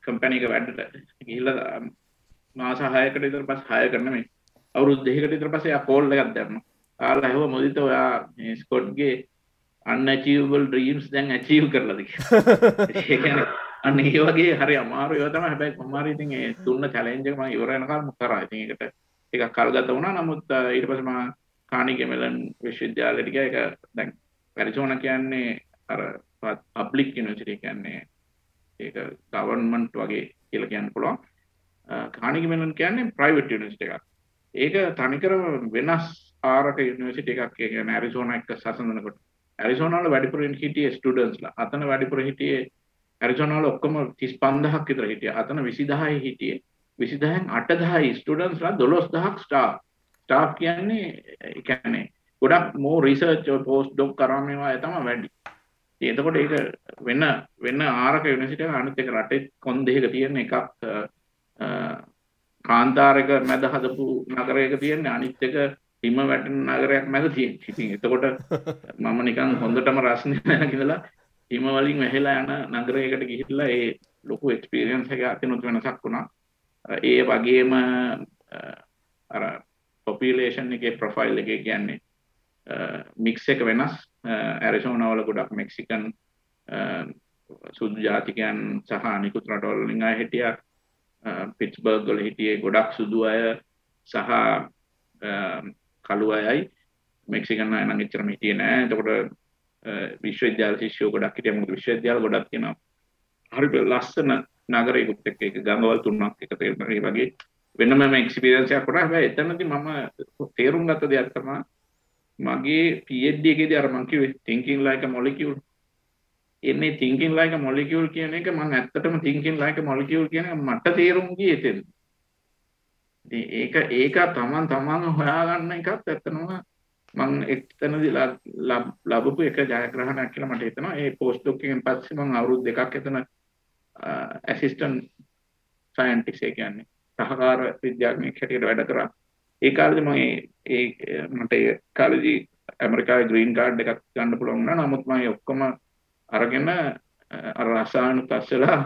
S2: කම්පැනි එක වැඩට. ගිහිල්ලා මාස 6කට විතර පස්සේ 6 කරන මේ අවුරුදු දෙකකට විතර පස්සේ එයා කෝල් එකක් දැම්මා. ආලා ඇහුවා මොදිත ඔයා මේ ස්කොට්ගේ අන්ඇචීවබල් ඩ්‍රීම්ස් දැන් ඇචීව් කරලාද කියලා. අන්න ඒ වගේ හරි අමාරු ඒවා තමයි හැබැයි කොහොම හරි ඉතින් ඒ දුන්න චැලෙන්ජ් එක මම ඉවර වෙනකල් කරා. ඉතින් ඒකට ටිකක් කල් ගත වුණා. නමුත් ඊට පස්සේ මම කානිගේ මෙලන් විශ්වවිද්‍යාලයට ගියා. ඒක දැන් ඇරිසෝනා කියන්නේ අර පබ්ලික් යුනිවර්සිටි කියන්නේ ඒක ගවර්න්මන්ට් වගේ කියලා කියන්න පුළුවන්. කානිගේ මෙලන් කියන්නේ ප්‍රයිවට් යුනිවර්සිටි එකක්. ඒක තනිකර වෙනස් ආරක යුනිවර්සිටි එකක් කියන්නේ ඇරිසෝනා එක්ක සසඳනකොට ඇරිසෝනාවල වැඩිපුර හිටියේ ස්ටුඩන්ට්ස්ලා. අතන වැඩිපුර හිටියේ ඇරිසෝනාවල ඔක්කොම 35000ක් විතර හිටියා. අතන 20000යි හිටියේ. 20000න් 8000යි ස්ටුඩන්ට්ස්ලා 12000ක් ස්ටාෆ්. ස්ටාෆ් කියන්නේ ඒ කියන්නේ ගොඩක් මෝ රිසර්ච් පෝස්ට් ඩොක් කරාම ඒවා තමයි වැඩි. එතකොට ඒක වෙන වෙන ආරක යුනිවර්සිටි එක අනිත් එක රටේ කොන් දෙකක තියෙන එකක් කාන්තාරයක මැද හදපු නගරයක තියෙන්නේ අනිත් එක හිම වැටෙන නගරයක් මැද තියෙන. ඉතින් එතකොට [LAUGHS] මම නිකන් හොඳටම රස්නේ නැගිදලා හිම වලින් වැහිලා යන නගරයකට ගිහිල්ලා ඒ ලොකු එක්ස්පීරියන්ස් එක අතිනුත් වෙනසක් වුණා. ඒ වගේම අර පොපියුලේෂන් එකේ ප්‍රොෆයිල් එකේ කියන්නේ මික්ස් එක වෙනස්. ඇරිසෝනා වල ගොඩක් මෙක්සිකන් සුදු ජාතිකයන් සහ අනිකුත් රටවල් වලින් අය හිටියා. පිට්ස්බර්ග් වල හිටියේ ගොඩක් සුදු අය සහ කළු අයයි මෙක්සිකන් අය නම් එච්චරම හිටියේ නෑ. එතකොට විශ්වවිද්‍යාල ශිෂ්‍යයෝ ගොඩක් හිටියා. මොකද විශ්වවිද්‍යාල ගොඩක් තියෙනවා. හරි ලස්සන නගරයකුත් එක්ක ඒක ගඟවල් තුනක් එක තේරෙන වගේ වෙනම එක්ස්පීරියන්ස් එකක් වුණා. හැබැයි එතනදී මම තේරුම් ගත්ත දෙයක් තමයි මගේ PhD එකේදී අර මං කිව්වේ thinking like a molecule එන්නේ thinking like a molecule කියන එක මම ඇත්තටම thinking like a molecule කියන එක මට තේරුම් ගියේ එතෙන්. ඒක ඒක තමන් තමන් හොයාගන්න එකත් ඇත්තනම මං එක්තනදී ලැබපු එක ජයග්‍රහණයක් කියලා මට හිතෙනවා. ඒ පෝස්ට් ඩොක් එකෙන් පස්සේ මං අවුරුදු දෙකක් එතන ඇසිස්ටන්ට් සයන්ටිස්ට් ඒ කියන්නේ සහකාර විද්‍යාඥයෙක් හැටියට වැඩ කරා. ඒ කාලේදී මම ඒ මට ඒ කාලේදී ඇමරිකාවේ ග්‍රීන් කාඩ් එකක් ගන්න පුළුවන් වුණා. නමුත් මම ඔක්කොම අරගෙන අර රසායන තස්සලා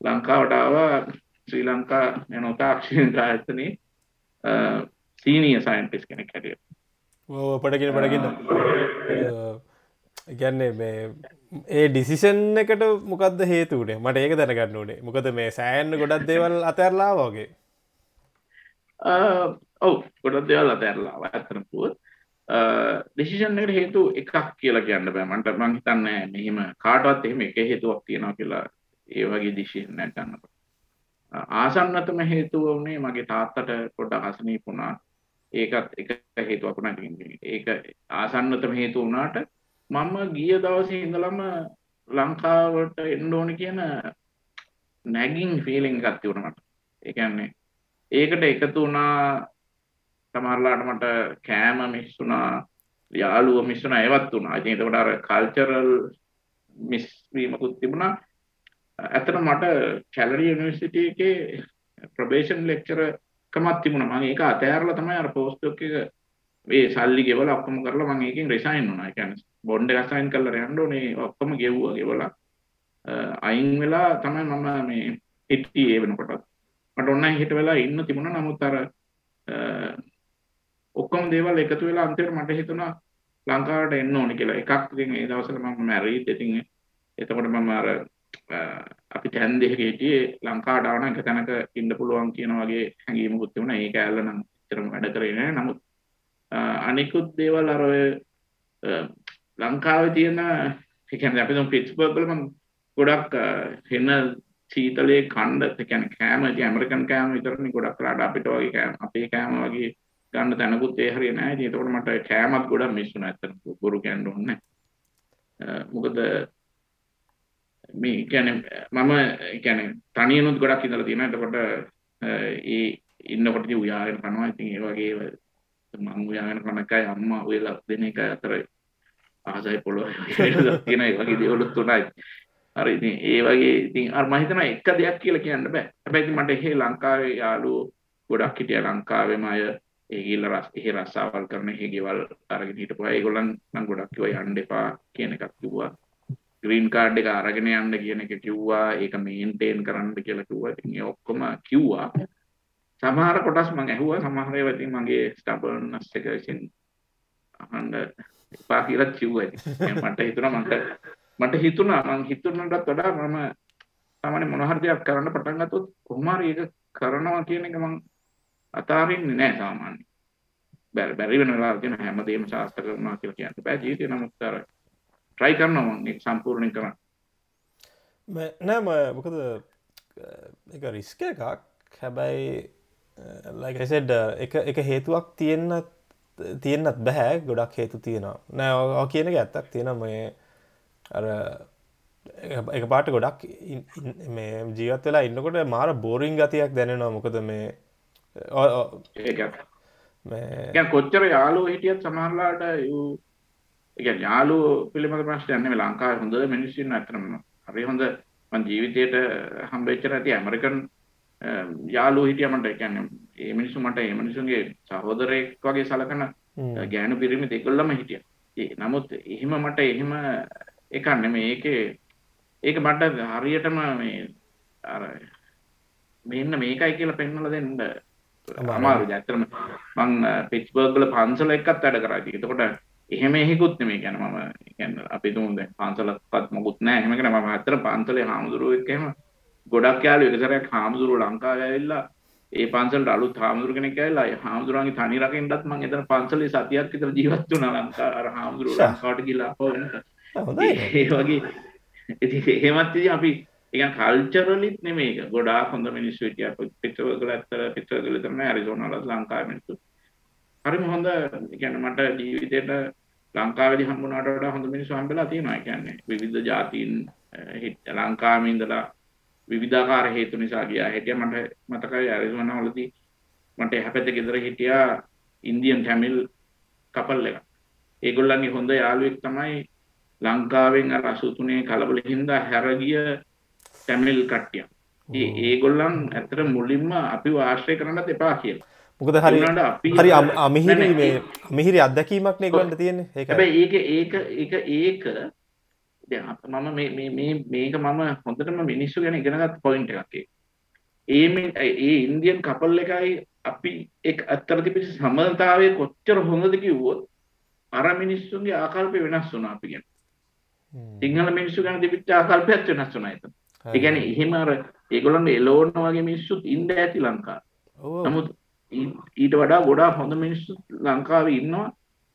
S2: ලංකාවට ආවා ශ්‍රී ලංකා යන තාක්ෂණ ආයතනයේ සීනියර් සයන්ටිස්ට් කෙනෙක් හැටියට.
S1: ඔව් පඩගෙන පඩගෙන ගැන්නේ මේ ඒ ඩිසිෂන් එකට මොකක්ද හේතුනේ මට ඒක දැනගන්න ඕනේ. මොකද මේ සෑන්න ගොඩක් දේවල් අතැරලා වගේ.
S2: ඔව් ගොඩක් දේවල් අතැරලා ඇත්තනපුුවත් ඩිසිෂන් එකට හේතු එකක් කියලා කියන්න බෑ. මට මං හිතන්නේ මෙහිම කාටවත් එහෙම එක හේතුවක් තියෙනවා කියලා ඒ වගේ ඩිසිෂන් එකක් ගන්නකොට ආසන්නතම හේතුව වුණේ මගේ තාත්තට පොඩ්ඩක් අසනීප වුණා. ඒකත් එක හේතුවක් වුණා ඒක ආසන්නතම හේතු වුණාට මම ගිය දවසේ ඉඳලම ලංකාවට එන්න ඕන කියන නැගින් ෆීලිං එකක් තිබුණා මට. ඒ කියන්නේ ඒකට එකතු වුණා සමහරලාට මට කෑම මිස් වුණා යාළුව මිස්සන ඇවත් වුණා. ඉතින් එතකොට අර කල්චරල් මිස් වීමකුත් තිබුණා. ඇත්තට මට කැලරි යුනිවර්සිටි එකේ ප්‍රබේෂන් ලෙක්චර් කමක් තිබුණා මම ඒක අතෑරලා තමයි අර පෝස්ට් ඩොක් එක මේ සල්ලි ගෙවලා ඔක්කොම කරලා මම ඒකෙන් රිසයින් වුණා. ඒ කියන්නේ බොන්ඩ් එක සයින් කරලා යන්න ඕනේ ඔක්කොම ගෙවුවා ගෙවලා අයින් වෙලා තමයි මම මේ හිටියේ ඒ වෙනකොට. මට ඔන්න හිට වෙලා ඉන්න තිබුණා නමුත් අර ඔක්කොම දේවල් එකතු වෙලා අන්තිමට මට හිතුණා ලංකාවට එන්න ඕනේ කියලා. එකක් ඉතින් ඒ දවස්වල මම මැරීඩ් ඉතින් එතකොට මම අර අපි තැන් දෙක හිටියේ ලංකාවට ආව නම් එක තැනක ඉන්න පුළුවන් කියන වගේ හැඟීමකුත් තිබුණා. ඒක ඇල්ල නම් ඇත්තටම වැඩ කරේ නෑ. නමුත් අනිකුත් දේවල් අර ඔය ලංකාවේ තියෙන ඒ කියන්නේ අපි දැන් පිට්ස්බර්ග් වල මම ගොඩක් එන සීතලේ කණ්ඩ ඒ කියන්නේ කෑම ඉතින් ඇමරිකන් කෑම විතරනේ ගොඩක් ලාඩ අපිට වගේ කෑම අපේ කෑම වගේ ගන්න තැනකුත් ඒ හරිය නැහැ. ඉතින් ඒකට මට කෑමත් ගොඩක් මිස් වුණා ඇත්තට බොරු කියන්න ඕනේ මොකද මේ කියන්නේ මම කියන්නේ තනියනුත් ගොඩක් ඉඳලා තියෙනවා. එතකොට ඒ ඉන්නකොට ඉතින් උයාගෙන කනවා. ඉතින් ඒ වගේ මං උයාගෙන කන එකයි අම්මා උයලා දෙන එක අතර ආසයි පොළොව තියෙන ඒ වගේ දේවලුත් තුනයි. හරි ඉතින් ඒ වගේ ඉතින් අර මම හිතනවා එක දෙයක් කියලා කියන්න බෑ. හැබැයි ඉතින් මට එහෙ ලංකාවේ යාළුවෝ ගොඩක් හිටියා ලංකාවේම අය ඒ ගිහිල්ලා රස් එහෙ රස්සාවල් කරන එහෙ ගෙවල් අරගෙන හිටපුවා. ඒගොල්ලන් නම් ගොඩක් කිව්වා යන්න එපා කියන එකක් කිව්වා. ග්‍රීන් කාඩ් එක අරගෙන යන්න කියන එක කිව්වා. ඒක මේන්ටේන් කරන්න කියලා කිව්වා. ඉතින් ඒ ඔක්කොම කිව්වා. සමහර කොටස් මම ඇහුවා. සමහර ඒවා ඉතින් මගේ ස්ටබර්න්නස් එක විසින් අහන්න එපා කියලා කිව්වා. ඉතින් මට හිතුණා මට මට හිතුණා මං හිතුණටත් වඩා මම සාමාන්‍ය මොන හරි දෙයක් කරන්න පටන් ගත්තොත් කොහොම හරි ඒක කරනවා කියන එක මං අතාරින්නේ නැහැ සාමාන්‍ය. බැරි බැරි වෙන වෙලාවල් තියෙන හැමදේම සාර්ථක කරනවා කියලා කියන්න බෑ ජීවිතේ නමුත් අර ට්‍රයි කරනවා මං ඒක සම්පූර්ණයෙන් කරන්න.
S1: නෑ ම මොකද එක රිස්ක එකක්. හැබැයි ලයිසෙඩ් එක හේතුවක් තියෙන්න තියෙන්න්නත් බැහැ ගොඩක් හේතු තියෙනවා. නෑ කියන එක ඇත්තක් තියෙන මේ අර එක පාට ගොඩක් මේ ජීවත් වෙලා ඉන්නකොට මාර බෝරිං ගතියක් දැනෙනවා. මොකද මේ
S2: කොච්චර යාලු හිටියත් සමහරලාට යාලු පිළිබඳ ප්‍රශ්නයන්නේ ලංකාව හොඳ මිනිස්සුන් ඇතරම හරි හොඳ මන් ජීවිතයට හම්බෙච්චර ඇති ඇමරිකන් යාලු හිටියමට එකන්න ඒ මිනිසු මට ඒ මිනිසුන්ගේ සහෝදරයෙක් වගේ සලකන ගෑනු පිරිමි දෙකොල්ලම හිටිය. ඒ නමුත් එහෙම මට එහෙම එකන්න මේ ඒක ඒක මට හරියටම මේ අර මෙන්න මේකයි කියලා පෙන්වලා දෙන්න අමාරු ඇත්තටම මං පිට්ස්බර්ග් වල පන්සල එකත් වැඩ කරා. එතකොට එහෙම එහෙකුත් නෙමෙයි. කියන්නේ මම කියන්නේ අපි තුමු දැන් පන්සලක්වත් මොකුත් එහෙම කියන මම ඇත්තට පන්සලේ හාමුදුරුවෝ එක්ක එහෙම ගොඩක් යාළුවෝ එක සැරයක් හාමුදුරුවෝ ලංකාවේ ඇවිල්ලා ඒ පන්සලට අලුත් හාමුදුරු කෙනෙක් ඇවිල්ලා ඒ හාමුදුරුවන්ගේ තනි රකින්නත් මම එතන පන්සලේ සතියක් විතර ජීවත් වුණා ලංකාව අර හාමුදුරුවෝ ආපහු එනකම් ඒ වගේ ඉතින් එහෙමත් අපි ඒක කල්චරලිත් නෙමෙයි. ඒක ගොඩාක් හොඳ මිනිස්සු හිටියා. පිටරවල ඇත්තට පිටරවල තමයි ඇරිසෝනා වල ලංකාවේ මිනිස්සු හරිම හොඳ කියන්නේ මට ජීවිතේට ලංකාවේදී හම්බුනාට වඩා හොඳ මිනිස්සු හම්බෙලා තියෙනවා කියන්නේ විවිධ ජාතීන් ලංකාවේ ඉඳලා විවිධාකාර හේතු නිසා ගියා හිටියා මට මතකයි ඇරිසෝනා වලදී මට එහා පැත්තේ ගෙදර හිටියා ඉන්දියන් ටැමිල් කපල් එක ඒගොල්ලන්ගේ හොඳ යාළුවෙක් තමයි ලංකාවෙන් අර 83 කලබල හින්දා හැරගිය ටැමිල් කට්ටිය. ඒ ඒගොල්ලන් ඇත්තට මුලින්ම අපිව ආශ්‍රය කරන්නත් එපා කියලා.
S1: මොකද හරි හරි අමිහිරි මේ අමිහිරි අත්දැකීමක් නේ ඒගොල්ලන්ට තියෙන්නේ.
S2: ඒක හැබැයි ඒක ඒක ඒක ඒක මම මේක මම හොඳටම මිනිස්සු ගැන ඉගෙනගත් පොයින්ට් එකක් ඒක. ඒ ඉන්දියන් කපල් එකයි අපි එක් අත්තර තිබිච්ච සමනතාවය කොච්චර හොඳද කිව්වොත් අර මිනිස්සුන්ගේ ආකල්පය වෙනස් වුණා අපි ගැන. සිංහල මිනිස්සු ගැන තිබිච්ච ආකල්පයත් වෙනස් වුණා එතන. ඒ කියන්නේ එහෙම අර ඒගොල්ලන්ගේ එලෝන වගේ මිනිස්සුත් ඉන්න ඇති ලංකාවේ. නමුත් ඊට වඩා ගොඩාක් හොඳ මිනිස්සු ලංකාවේ ඉන්නවා.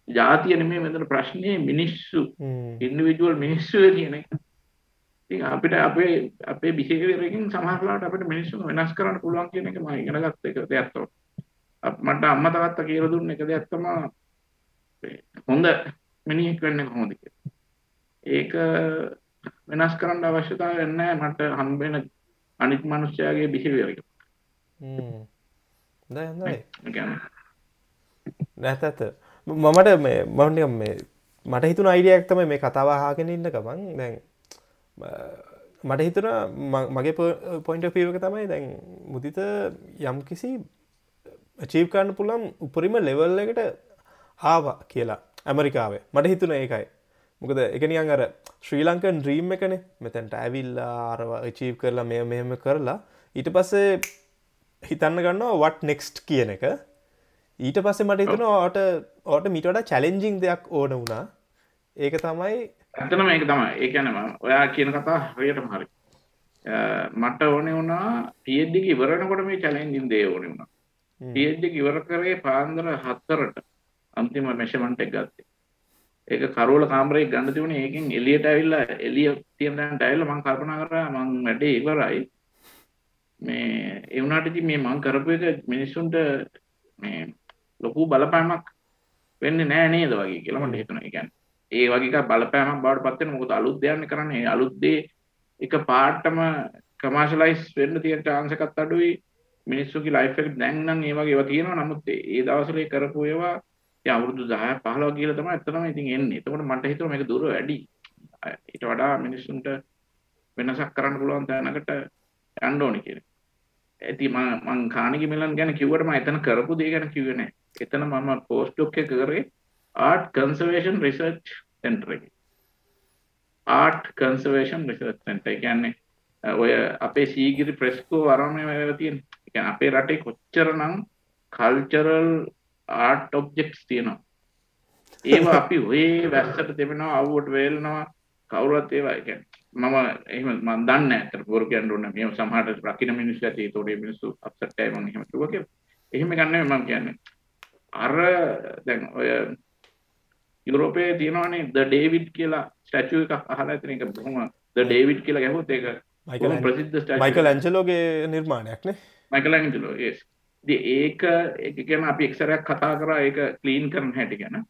S2: ජාතිය නෙමෙයි මෙතන ප්‍රශ්නේ මිනිස්සු. ඉන්ඩිවිජුවල් මිනිස්සු කියන එක. ඉතින් අපිට අපේ අපේ බිහේවියර් එකකින් සමහරවිට අපිට මිනිස්සුන් වෙනස් කරන්න පුළුවන් කියන එක මම ඉගෙන ගත්ත එක දෙයක් තමයි. මට අම්මා තාත්තා කියලා දුන්න එක දෙයක් තමයි හොඳ මිනිහෙක් වෙන්නේ කොහොමද කියලා. ඒක වෙනස් කරන්න අවශ්‍යතාවයක් නැහැ මට හම්බෙන අනිත් මිනිස්යාගේ බිහේවියර් එක.
S1: නෑ. නැතත මමට මේ මන්ඩ මේ මට හිතුන අයිඩියක් තමයි මේ කතාවාහාගෙන ඉන්න ගමන් දැන් මට හිතුන මගේ පොයින්ට පීවක තමයි දැන් මුදිත යම් කිසි චීප් කරන්න පුළන් උපරිම ලෙවල් එකට ආවා කියලා ඇමරිකාවේ. මට හිතුන ඒකයි. මොකද එකනියන් අර ශ්‍රී ලංකන් ්‍රීම් එකන. මෙතැන්ට ඇවිල්ලා අරව චීප් කරලා මෙ මෙහෙම කරලා ඊට පස්සේ හිතන්න ගන්නවා වට නෙක්ස්ට් කියන එක. ඊට පස්සේ මට හිතන ඕට ඕට මිටට චැලෙන්ජිං දෙයක් ඕන වුණා. ඒක තමයි
S2: ඇතන මේක තමයි. ඒකනම ඔයා කියන කතා හරියටම හරි. මට ඕනෙ වුණා පියද්දික ඉවරනකොට මේ චැලෙන්ජින් දේ ඕනෙ වුණා. පියද්දික ඉවර කරේ පාන්දර හත්තරට අන්තිම මෙෂමන්ට් එක ගත්තේ. ඒක කරෝල කාමරේ ගන්න තිබුණේ ඒකෙන් එළියට ඇවිල්ලා එළිය තියෙන තැනට ඇවිල්ලා මම කල්පනා කරා මං වැඩේ ඉවරයි මේ ඒ වුණාට ඉතින් මේ මං කරපු එක මිනිස්සුන්ට මේ ලොකු බලපෑමක් වෙන්නේ නැහැ නේද වගේ කියලා මට හිතුණා. ඒ කියන්නේ ඒ වගේ බලපෑමක් බවට පත් වෙන මොකද අලුත් දෙයක් කරන්නේ අලුත් දේ එක පාටම කමර්ෂලයිස් වෙන්න තියෙන chance එකත් අඩුයි මිනිස්සුගේ ලයිෆ් එක දැන් නම් ඒ වගේ ඒවා තියෙනවා නමුත් ඒ දවස්වල කරපු ඒවා ඒ අවුරුදු 10 15 කියලා තමයි ඇත්තටම ඉතින් එන්නේ. එතකොට මට හිතුවා මේක දුර වැඩි. ඊට වඩා මිනිස්සුන්ට වෙනසක් කරන්න පුළුවන් තැනකට යන්න ඕනේ කියලා. ඇති මම මං කාණිගි මිලන් ගැන කිව්වට මම එතන කරපු දේ ගැන කිව්වේ නැහැ. එතන මම පෝස්ට් ඩොක් එක කරේ ආර්ට් කන්සර්වේෂන් රිසර්ච් සෙන්ටර් එකේ. Art conservation research centre. ඒ කියන්නේ ඔය අපේ සීගිරි ප්‍රෙස්කෝ අරමේ ඒවා තියෙන. ඒ කියන්නේ අපේ රටේ කොච්චරනම් කල්චරල් ආර්ට් ඔබ්ජෙක්ට්ස් තියෙනවා. ඒවා අපි ඔය වැස්සට දෙවෙනවා අවුවට වේලනවා කවුරුත් ඒවා ඒ කියන්නේ මම එහෙම මම දන්නේ නැහැ. අතට පොර කියන්න ඕනේ මේ සමහරට රකින්න මිනිස්සු ඇති ඒතෝඩේ මිනිස්සු අප්සෙට් එකයි මම එහෙම කිව්වා කියලා. එහෙම ගන්න මම කියන්නේ. අර දැන් ඔය යුරෝපයේ තියෙනවානේ ද ඩේවිඩ් කියලා ස්ටැචු එකක් අහලා ඇතින. එක බොහොම ද ඩේවිඩ් කියලා ගැහුවොත් ඒක බොහොම ප්‍රසිද්ධ ස්ටැචු
S1: මයිකල් ඇන්ජලෝගේ නිර්මාණයක් නේ.
S2: මයිකල් ඇන්ජලෝ yes ඒක ඒක ගැන අපි එක්සරයක් කතා කරා ඒක ක්ලීන් කරන හැටි ගැන.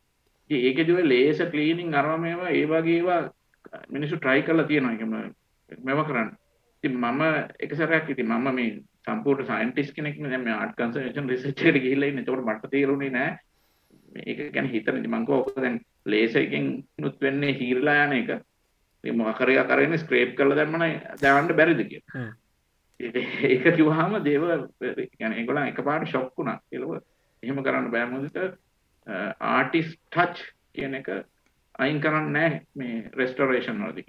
S2: ඒකෙදුව ලේස ක්ලීනිං අරම මේවා ඒ වගේ ඒවා මිනිස්සු ට්‍රයි කරලා තියෙනවා එකම මෙව කරන්න ඉතින් මම එක සැරයක් ඉතින් මම මේ සම්පූර්ණ සයින්ටිස්ට් කෙනෙක් නේ දැන් මේ ආර්ට් කන්සර්වේෂන් රිසර්ච් එකට ගිහිල්ලා ඉන්නේ ඒකට මට තේරුණේ නෑ මේක ගැන හිතන ඉතින් මං කිව්වා ඔක දැන් ලේසර් එකෙන් නුත් වෙන්නේ හීරලා යන එක මේ මොකක් හරි කරගෙන ස්ක්‍රේප් කරලා දැම්මම දාන්න බැරිද කියලා ඒක කිව්වහම දේව يعني ඒගොල්ලන් එකපාරට ෂොක් වුණා කියලා එහෙම කරන්න බෑ මොකද ආටිස්ට් ටච් කියන එක අයින් කරන්නේ නැහැ මේ රෙස්ටොරේෂන් වලදී.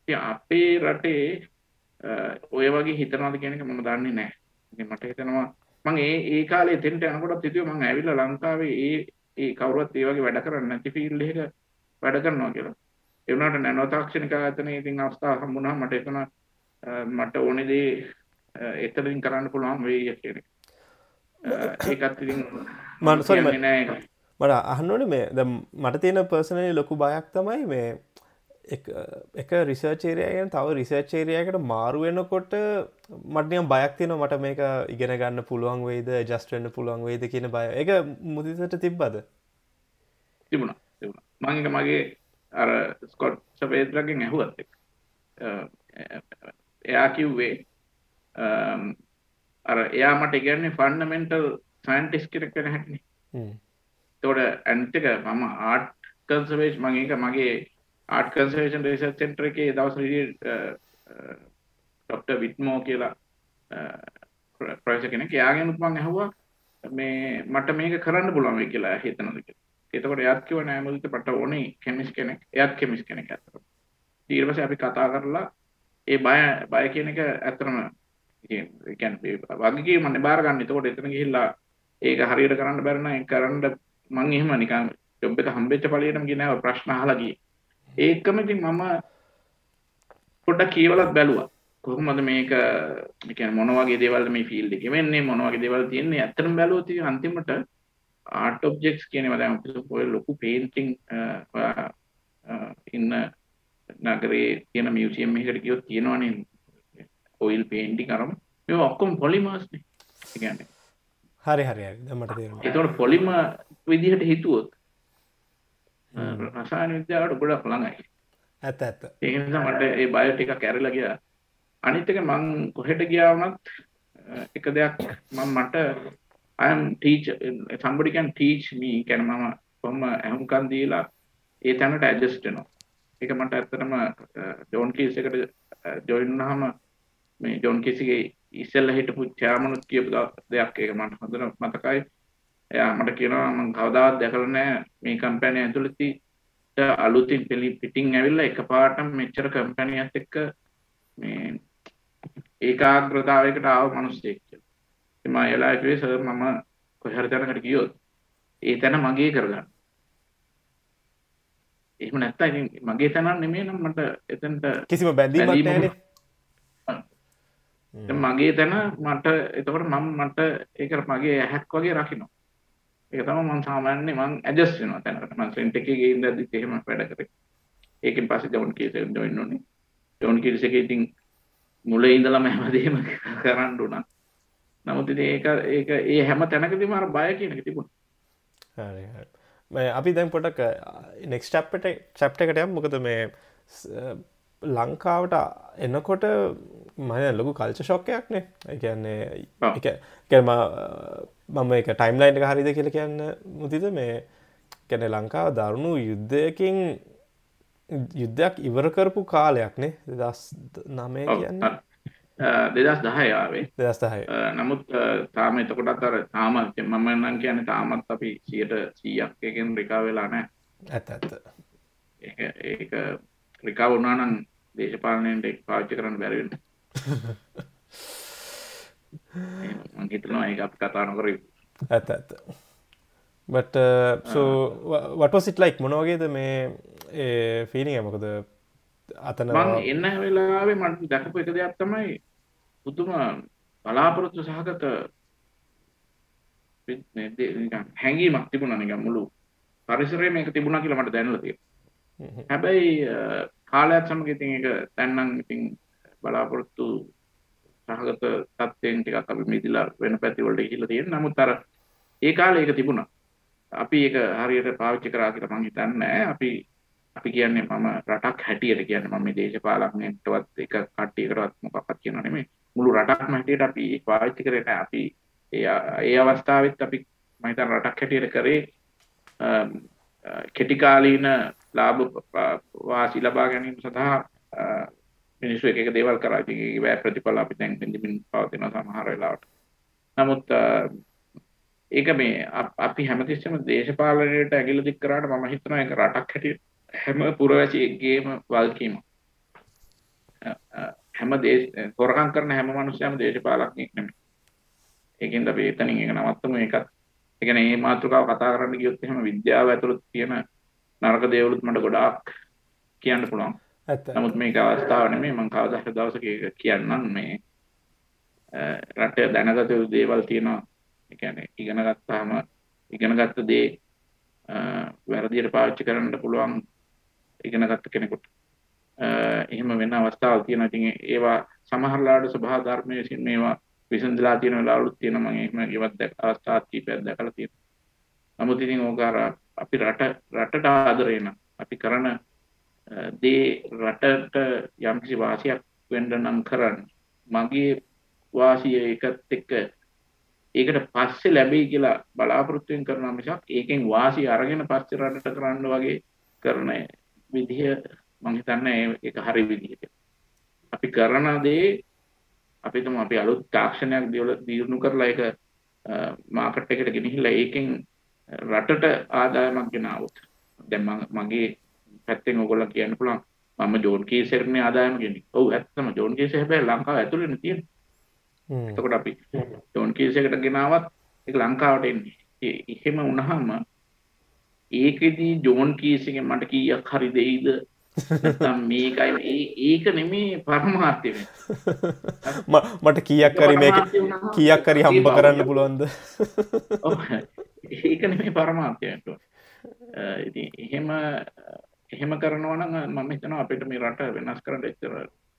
S2: ඉතින් අපේ රටේ ඔය වගේ හිතනවාද කියන එක මම දන්නේ නැහැ. ඉතින් මට හිතෙනවා මම ඒ ඒ කාලේ එතෙන්ට යනකොටත් හිතුවේ මම ඇවිල්ලා ලංකාවේ ඒ ඒ කවුරුත් ඒ වගේ වැඩ කරන්නේ නැති ෆීල්ඩ් එකක වැඩ කරනවා කියලා. ඒ වුණාට නැනෝ තාක්ෂණික ආයතනයේ ඉතින් අවස්ථාව හම්බුණා මට එතන මට ඕනේ දේ එතනින් කරන්න පුළුවන් වෙයි කියන එක. ඒකත් ඉතින්
S1: මම සෝරි මට අහන්නෝනේ මේ දැන් මට තියෙන පර්සනලි ලොකු බයක් තමයි මේ එක රිසර්චේරයගෙන තව රිසර්චේරයකට මාරු වෙනකොට මටනියම් බයක් තියෙන මට මේක ඉගෙන ගන්න පුළුවන් වෙයිද ජස්ටන්න පුළුවන් වෙයිද කියන බය. එක මුදිසට තිබ්බද?
S2: තිබුණ මංක මගේ අර ස්කොට් සපේත්‍රගෙන් ඇහුවත් එයා කිව්වේ අර එයා මට ඉගන්නේ ෆන්නමෙන්ටල් සයින්ටිස් කෙනෙක් වෙන හැටිනේ තොට ඇන්ටක මම ආට් කන්සවේශ් මගේ මගේ ආට් කන්සර්වේෂන් රිසර්ච් සෙන්ටර් එකේ දවස් ඩොක්ටර් විට්මෝ කියලා ප්‍රොෆෙසර් කෙනෙක් එයාගෙනුත් මම ඇහුවා මේ මට මේක කරන්න පුළුවන් වෙයි කියලා හිතනද කියලා. එතකොට එයාත් කිව්වා නෑ මුදිත මට ඕනේ කෙමිස් කෙනෙක්. එයාත් කෙමිස් කෙනෙක් අතට. ඊට පස්සේ අපි කතා කරලා ඒ බය බය කියන එක ඇත්තටම ඒ කියන්නේ වගකීම මම බාර ගන්න. එතකොට එතන ගිහිල්ලා ඒක හරියට කරන්න බැරි නම් ඒක කරන්න මං එහෙම නිකන් ජොබ් එක හම්බෙච්ච පළියටම ගියේ නෑ ප්‍රශ්න අහලා ගියේ. ඒකම ඉතින් මම පොඩ්ඩක් කියවලත් බැලුවා. කොහොමද මේක කියන්නේ මොන වගේ දේවල්ද මේ ෆීල්ඩ් එකේ වෙන්නේ මොන වගේ දේවල් තියෙන්නේ ඇත්තටම බැලුවොත් ඉතින් අන්තිමට ආර්ට් ඔබ්ජෙක්ට්ස් කියනවා දැන් අපිට ඔය ලොකු පේන්ටිං ඉන්න නගරේ තියෙන මියුසියම් එකකට ගියොත් තියෙනවනේ ඔයිල් පේන්ටිං අරම. මේ ඔක්කොම පොලිමර්ස් නේ. ඒ කියන්නේ
S1: හරි හරි හරි දැන් මට තේරෙනවා
S2: ඒතකොට පොලිමර් විදිහට හිතුවොත් රසායන විද්‍යාවට ගොඩක් ළඟයි.
S1: ඇත්ත ඇත්ත.
S2: ඒක නිසා මට ඒ බයෝ ටික කැරලා ගියා. අනිත් එක මං කොහෙට ගියා වුණත් එක දෙයක් මම මට I am teach somebody can teach me කියන්නේ මම කොහොම ඇහුම්කන් දීලා ඒ තැනට ඇඩ්ජස්ට් වෙනවා. ඒක මට ඇත්තටම ජෝන් කීස් එකට ජොයින් වුණාම මේ ජෝන් කීස්ගේ ඉස්සෙල්ලා හිටපු චෑමනුත් කියපු දෙයක් ඒක මට හොඳට මතකයි. එයා මට කියනවා මම කවදාවත් දැකලා නැහැ මේ කම්පැනි ඇතුළතදී අලුතින් පිටින් ඇවිල්ලා එකපාරටම මෙච්චර කම්පැනියත් එක්ක මේ ඒකාග්‍රතාවයකට ආව මිනිස්සෙක් කියලා. ඉතින් මම එලා කිව්වේ සර් මම කොහේ හරි තැනකට ගියොත් ඒ තැන මගේ කරගන්න. එහෙම නැත්තම් ඉතින් මගේ තැනක් නෙමෙයි නම් මට එතනට
S1: කිසිම බැඳීමක් නැහැනේ.
S2: මගේ තැන මට එතකොට මම මට ඒක මගේ ඇහැක් වගේ රකින්න. ඒක තමයි මම සාමාන්‍යයෙන් මම ඇඩ්ජස්ට් වෙනවා තැනකට. මම රෙන්ට් එකේ ගිහින් ඉඳද්දිත් එහෙම වැඩ කරේ. ඒකෙන් පස්සේ ජෝන් කීස් එක ජොයින් වුණේ. ජෝන් කීස් එකේ ඉතින් මුලින් ඉඳලම හැමදේම [LAUGHS] කරන්න උනා. නමුත් ඉතින් ඒක ඒක ඒ හැම තැනකදීම අර බය කියන එක තිබුණා.
S1: හරි හරි. අපි දැන් පොඩක් නෙක්ස්ට් චැප්ටර් චැප්ටර් එකට යමු. මොකද මේ ලංකාවට එනකොට මම ලොකු කල්ච ශොක්කයක්නේ ඒ කියන්නේ එක කැම මම එක ටයිම්ලයින්ට හරිද කියල කියන්න මුතිද? මේ කැන ලංකාව දරුණු යුද්ධයකින් යුද්ධයක් ඉවර කරපු කාලයක්නේ. දස් නමය කියන්න.
S2: දෙදස් දහයාවේ
S1: දෙදස්දහය
S2: නමුත් තාම එතකොටත් අර තාම මම නම් කියන තාමත් අපි සියට සීයක් එකෙන් රිකා වෙලා නෑ
S1: ඇත ඇත්ත.
S2: ඒක රිකා වුණානම් දේශපාලනයට පාච්චි කරන්න බැරිවෙන්න [LAUGHS] හිතනවා ඒ අප කතා නොකර
S1: ඇත ඇත බට වටසිට ලයික් මොනවගේද මේ ෆීනිිය මොකද අතන
S2: එන්න වෙලාවේ මට දැකපු එක දෙයක් තමයි පුතුම බලාපොරොත්තු සහගත හැඟීමක් තිබුණ නික මුළු පරිසරය මේක තිබුණ කියලා මට දැනලතිය හැබැයි කාලයක් සමග ඉතින් එක තැන්නම් ඉතින් බලාපොරොත්තු සහගත තත්ත්වයෙන් ටිකක් අපි මිදිලා වෙන පැතිවලට ගිහිල්ලා තියෙන නමුත් අර ඒ කාලේ ඒක තිබුණා. අපි ඒක හරියට පාවිච්චි කරා කියලා මම හිතන්නේ අපි අපි කියන්නේ මම රටක් හැටියට කියන්නේ මම මේ දේශපාලනයටවත් එක කට්ටියකටවත් මොකක්වත් කියනවා නෙමෙයි. මුළු රටක්ම හැටියට අපි පාවිච්චි කරේ නැහැ. අපි ඒ ඒ අවස්ථාවෙත් අපි මම හිතන රටක් හැටියට කරේ කෙටි කාලීන ලාභ වාසි ලබා ගැනීම සඳහා මිනිස්සු එක එක දේවල් කරා ඉතින් ඒකේ වැය ප්‍රතිඵල අපි දැන් විඳින්න පවතින සමහර වෙලාවට. නමුත් ඒක මේ අපි හැමතිස්සෙම දේශපාලනයට ඇගිල්ල දික් කරාට මම හිතනවා ඒක රටක් හැටියට හැම පුරවැසියෙක්ගේම වල්කීම. හැම දේශ හොරකම් කරන හැම මිනිස්සයම දේශපාලඥයෙක් නෙමෙයි. ඒකෙන්ද අපි එතනින් ඒක නවත්තමු ඒකත් ඒ කියන්නේ මේ මාතෘකාව කතා කරන්න ගියොත් එහෙම විද්‍යාව ඇතුළත තියෙන නරක දේවලුත් මට ගොඩාක් කියන්න පුළුවන්. නමුත් මේක අවස්ථාව නෙමෙයි මම කවදා හරි දවසක කියන්නම් මේ රටේ දැනගත යුතු දේවල් තියෙනවා. කියන්නේ ඉගෙන ගත්තාම ඉගෙන ගත්ත දේ වැරදියට පාවිච්චි කරන්න පුළුවන් ඉගෙන ගත්ත කෙනෙකුට. එහෙම වෙන අවස්ථාවල් තියෙනවා. ඉතින් ඒවා සමහරලාට සභා ධර්මයේ විසින් මේවා විසඳලා තියෙන වෙලාවලුත් තියෙනවා. මම එහෙම ඒවත් අවස්ථාත් කීපයක් දැකලා තියෙනවා. නමුත් ඉතින් ඕක අර අපි රට රටට ආදරේ නම් අපි කරන දේ රටට යම්කිසි වාසියක් වෙන්න නම් කරන්න. මගේ වාසිය එකත් එක්ක ඒකට පස්සේ ලැබෙයි කියලා බලාපොරොත්තුෙන් කරන මිසක් ඒකෙන් වාසිය අරගෙන පස්සේ රටට කරන්න වගේ කරන විදිහ මම හිතන්නේ ඒක හරි විදිහට. අපි කරන දේ අපි තුම අපි අලුත් තාක්ෂණයක් දියුණු කරලා ඒක මාකට් එකට ගෙනහිල්ලා ඒකෙන් රටට ආදායමක් ගෙනාවොත් දැන් මගේ පැත්තෙන් ඔයගොල්ලෝ කියන්න පුළුවන් මම ජෝන් කීසර්නේ ආදායම ගෙනින්. ඔව් ඇත්තම ජෝන් කීස හැබැයි ලංකාව ඇතුළේනේ තියෙන්නේ. එතකොට අපි ජෝන් කීස් එකට ගෙනාවත් ඒක ලංකාවට එන්නේ. එහෙම වුණාම ඒකෙදි ජෝන් කීස් එකෙන් මට කීයක් හරි දෙයිද? නැත්නම් මේකයි ඒක නෙමේ පරමාර්ථය. [LAUGHS]
S1: මට කීයක් හරි මේක කීයක් හරි හම්බ කරන්න පුළුවන්ද
S2: ඒක නෙමේ පරමාර්ථයට ඉතින් එහෙම එහෙම කරනවා නම් මම හිතනවා අපිට මේ රට වෙනස් කරන්න එච්චර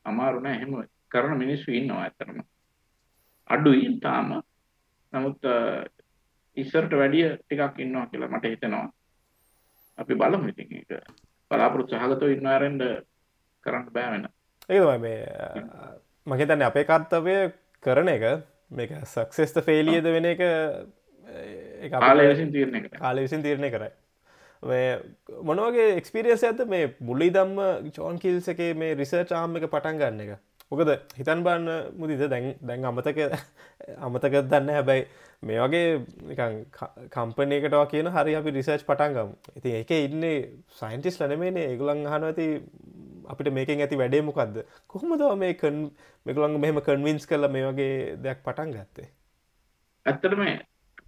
S2: අමාරු නෑ. එහෙම කරන මිනිස්සු ඉන්නවා ඇත්තටම. අඩුයි තාම. නමුත් ඉස්සරට වැඩිය ටිකක් ඉන්නවා කියලා මට හිතෙනවා. අපි බලමු ඉතින් ඒක. බලාපොරොත්තු සහගතව ඉන්න ආරෙන්ද කරන්න බෑ වෙන.
S1: ඒක තමයි මේ මම හිතන්නේ අපේ කර්තව්‍ය කරන එක මේක සක්සෙස්ද ෆේලියද වෙන එක
S2: කාලය විසින් තීරණය කරයි
S1: කාලය විසින් තීරණය කරයි මොනවගේ එක්ස්පිරියන්ස ඇත මේ මුල්ලි දම්ම චෝන් කිල්ස එක මේ රිසර්ච් ආම් එක පටන් ගන්න එක? මොකද හිතන් බන්න මුදිද දැන් දැන් අමතක අමතක දන්න හැබැයි මේ වගේ කම්පනයකටවා කියන හරි අපි රිසර්ච් පටන්ගම් ඉති එක ඉන්නේ සයින්ටිස් ලනමේනේ ඒගුලන් හන ඇති අපිට මේකෙන් ඇති වැඩේ මොකක්ද කොහොමද මේ කන් මෙකුළන් මෙහම කන්වින්ස් කල මේ වගේ දෙයක් පටන් ගත්තේ?
S2: ඇත්තටම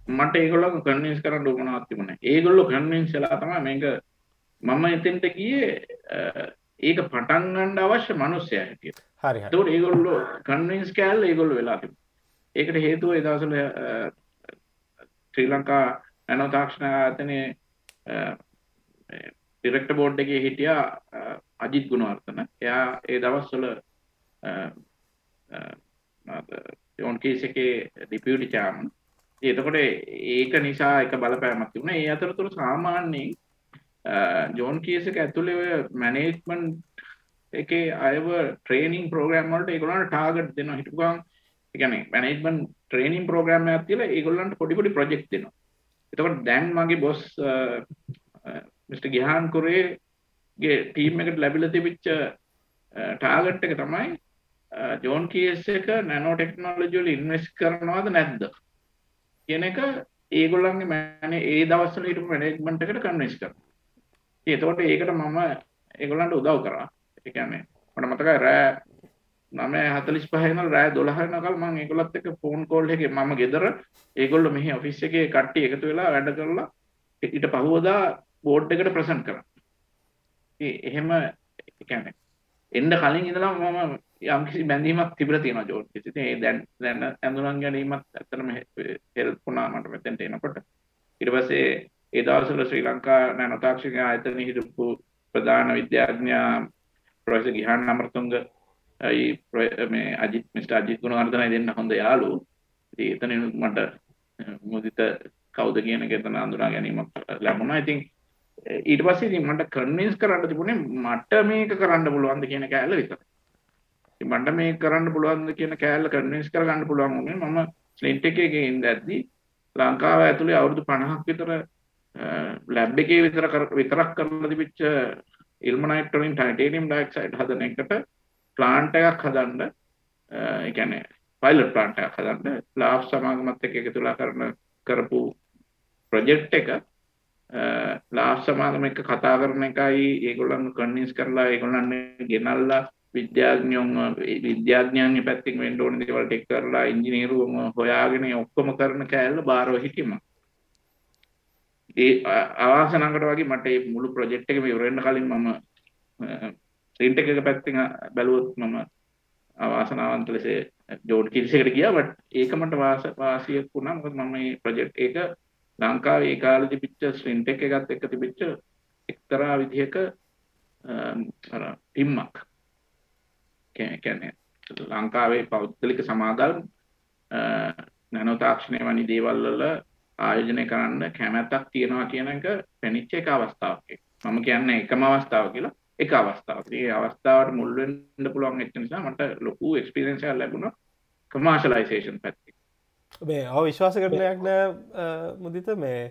S2: මට ඒගොල්ලෝ කන්වින්ස් කරන්න උවමනාවක් තිබුණේ. ඒගොල්ලෝ කන්වින්ස් වෙලා තමයි මේක මම එතෙන්ට ගියේ ඒක පටන් ගන්න අවශ්‍ය මිනිස්සයා හිටියට.
S1: හරි හරි.
S2: ඒකෝට ඒගොල්ලෝ කන්වින්ස් කෑල්ල ඒගොල්ලෝ වෙලා තිබුණා. ඒකට හේතුව ඒ දවස්වල ශ්‍රී ලංකා නැනෝ තාක්ෂණ ආයතනයේ ඩිරෙක්ටර් බෝඩ් එකේ හිටියා අජිත් ගුණවර්ධන. එයා ඒ දවස්වල ජෝන් කීස් එකේ ඩිපියුටි චෑර්මන්. එතකොට ඒක නිසා එක බලපෑමක් තිබුණා. ඒ අතරතුර සාමාන්‍යයෙන් ජෝන් කීස් එක ඇතුලේ ඔය මැනේජ්මන්ට් එකේ අයව ට්‍රේනින් ප්‍රෝග්‍රෑම් වලට ඒගොල්ලන්ට ටාගට් දෙනවා. හිටපු ගමන් ඒ කියන්නේ මැනේජ්මන්ට් ට්‍රේනින් ප්‍රෝග්‍රෑම් එකක් තියලා ඒගොල්ලන්ට පොඩි පොඩි ප්‍රොජෙක්ට් දෙනවා. එතකොට දැන් මගේ බොස් මිස්ටර් ගිහාන් කුරේගේ ටීම් එකට ලැබිලා තිබිච්ච ටාගට් එක තමයි ජෝන් කීස් එක නැනෝ ටෙක්නොලොජි වල ඉන්වෙස්ට් කරනවද නැද්ද කියන එක ඒගොල්ලන්ගේ මෑනේ ඒ දවස්වල හිටපු මැනේජ්මන්ට් එකට කන්වින්ස් කරනවා. ඒතකොට ඒකට මම ඒගොල්ලන්ට උදව් කරා. ඒ කියන්නේ මට මතකයි රෑ 9:45 ඉඳලා රෑ 12 වෙනකල් මම ඒගොල්ලත් එක්ක ෆෝන් කෝල් එකේ මම ගෙදර ඒගොල්ලෝ මෙහි ඔෆිස් එකේ කට්ටිය එකතු වෙලා වැඩ කරලා ඊට පහුවදා බෝඩ් එකට ප්‍රසන්ට් කරා. එහෙම ඒ කියන්නේ එන්න කලින් ඉඳලා මම යම්කිසි බැඳීමක් තිබිලා තියෙනවා ජෝර්ජ් කිසි. ඉතින් ඒ දැන් දැන් ඇඳුනන් ගැනීමත් ඇත්තටම හෙල්ප් වුණා මට මෙතෙන්ට එනකොට. ඊට පස්සේ ඒ දවස්වල ශ්‍රී ලංකා නැනෝ තාක්ෂණික ආයතනයේ හිටපු ප්‍රධාන විද්‍යාඥයා ප්‍රොෆෙසර් ගිහාන් අමරතුංග මේ අජිත් මිස්ටර් අජිත් ගුණවර්ධනයි දෙන්න හොඳ යාළුවෝ. ඉතින් එතනින් මට මුදිත කවුද කියන එක එතන අඳුනා ගැනීමක් ලැබුණා. ඉතින් ඊට පස්සේ ඉතින් මට කන්වින්ස් කරන්න තිබුණේ මට මේක කරන්න පුළුවන්ද කියන කෑල්ල විතරයි. මට මේ කරන්න පුළුවන්ද කියන කෑල්ල කන්වින්ස් කරගන්න පුළුවන් වුණේ මම ස්ලින්ට් එකේ ඉඳද්දි ලංකාව ඇතුලේ අවුරුදු 50ක් විතර ලැබ් එකේ විතර විතරක් කරලා තිබිච්ච ඉල්මනයිට් වලින් ටයිටේනියම් ඩයොක්සයිඩ් හදන එකට ප්ලාන්ට් එකක් හදන්න ඒ කියන්නේ පයිලට් ප්ලාන්ට් එකක් හදන්න ලාබ් සමාගමත් එක්ක එකතුලා කරන කරපු ප්‍රොජෙක්ට් එක ලාබ් සමාගම එක්ක කතා කරන එකයි ඒගොල්ලන් කන්වින්ස් කරලා ඒගොල්ලන් ගෙනල්ලා විද්‍යාඥයෝ විද්‍යාඥයන්ගේ පැත්තෙන් වෙන්න ඕන දේවල් ටික කරලා ඉංජිනේරුවම හොයාගෙන ඔක්කොම කරන කෑල්ල බාරව හිටියම ඒ අවාසනාවකට වගේ මට මේ මුළු ප්‍රොජෙක්ට් එකම ඉවර වෙන්න කලින් මම ස්ක්‍රීන් එක පැත්තෙන් බැලුවොත් මම අවාසනාවන්ත ලෙස ජෝඩ් කිල්ස් එකට ගියා. බට් ඒක මට වාසියක් වුණා. මොකද මම මේ ප්‍රොජෙක්ට් එක ලංකාවේ ඒ කාලේ තිබිච්ච ස්ක්‍රීන් ටෙක් එකත් එක්ක තිබිච්ච එක්තරා විදිහක අර ටිම්මක් කියන්නේ ලංකාවේ පෞද්ගලික සමාගම් නැනෝ තාක්ෂණය වැනි දේවල් වල ආයෝජනය කරන්න කැමැත්තක් තියෙනවා කියන එක පෙනිච්ච එක අවස්ථාවක්. මම කියන්නේ එකම අවස්ථාව කියලා එක අවස්ථාවක්. ඒ අවස්ථාවට මුල් වෙන්න පුළුවන් වෙච්ච නිසා මට ලොකු එක්ස්පීරියන්ස් එකක් ලැබුණා කමර්ෂලයිසේෂන් පැත්තේ.
S1: මේ ඔව් විශ්වාස කරන දෙයක් නෑ මුදිත මේ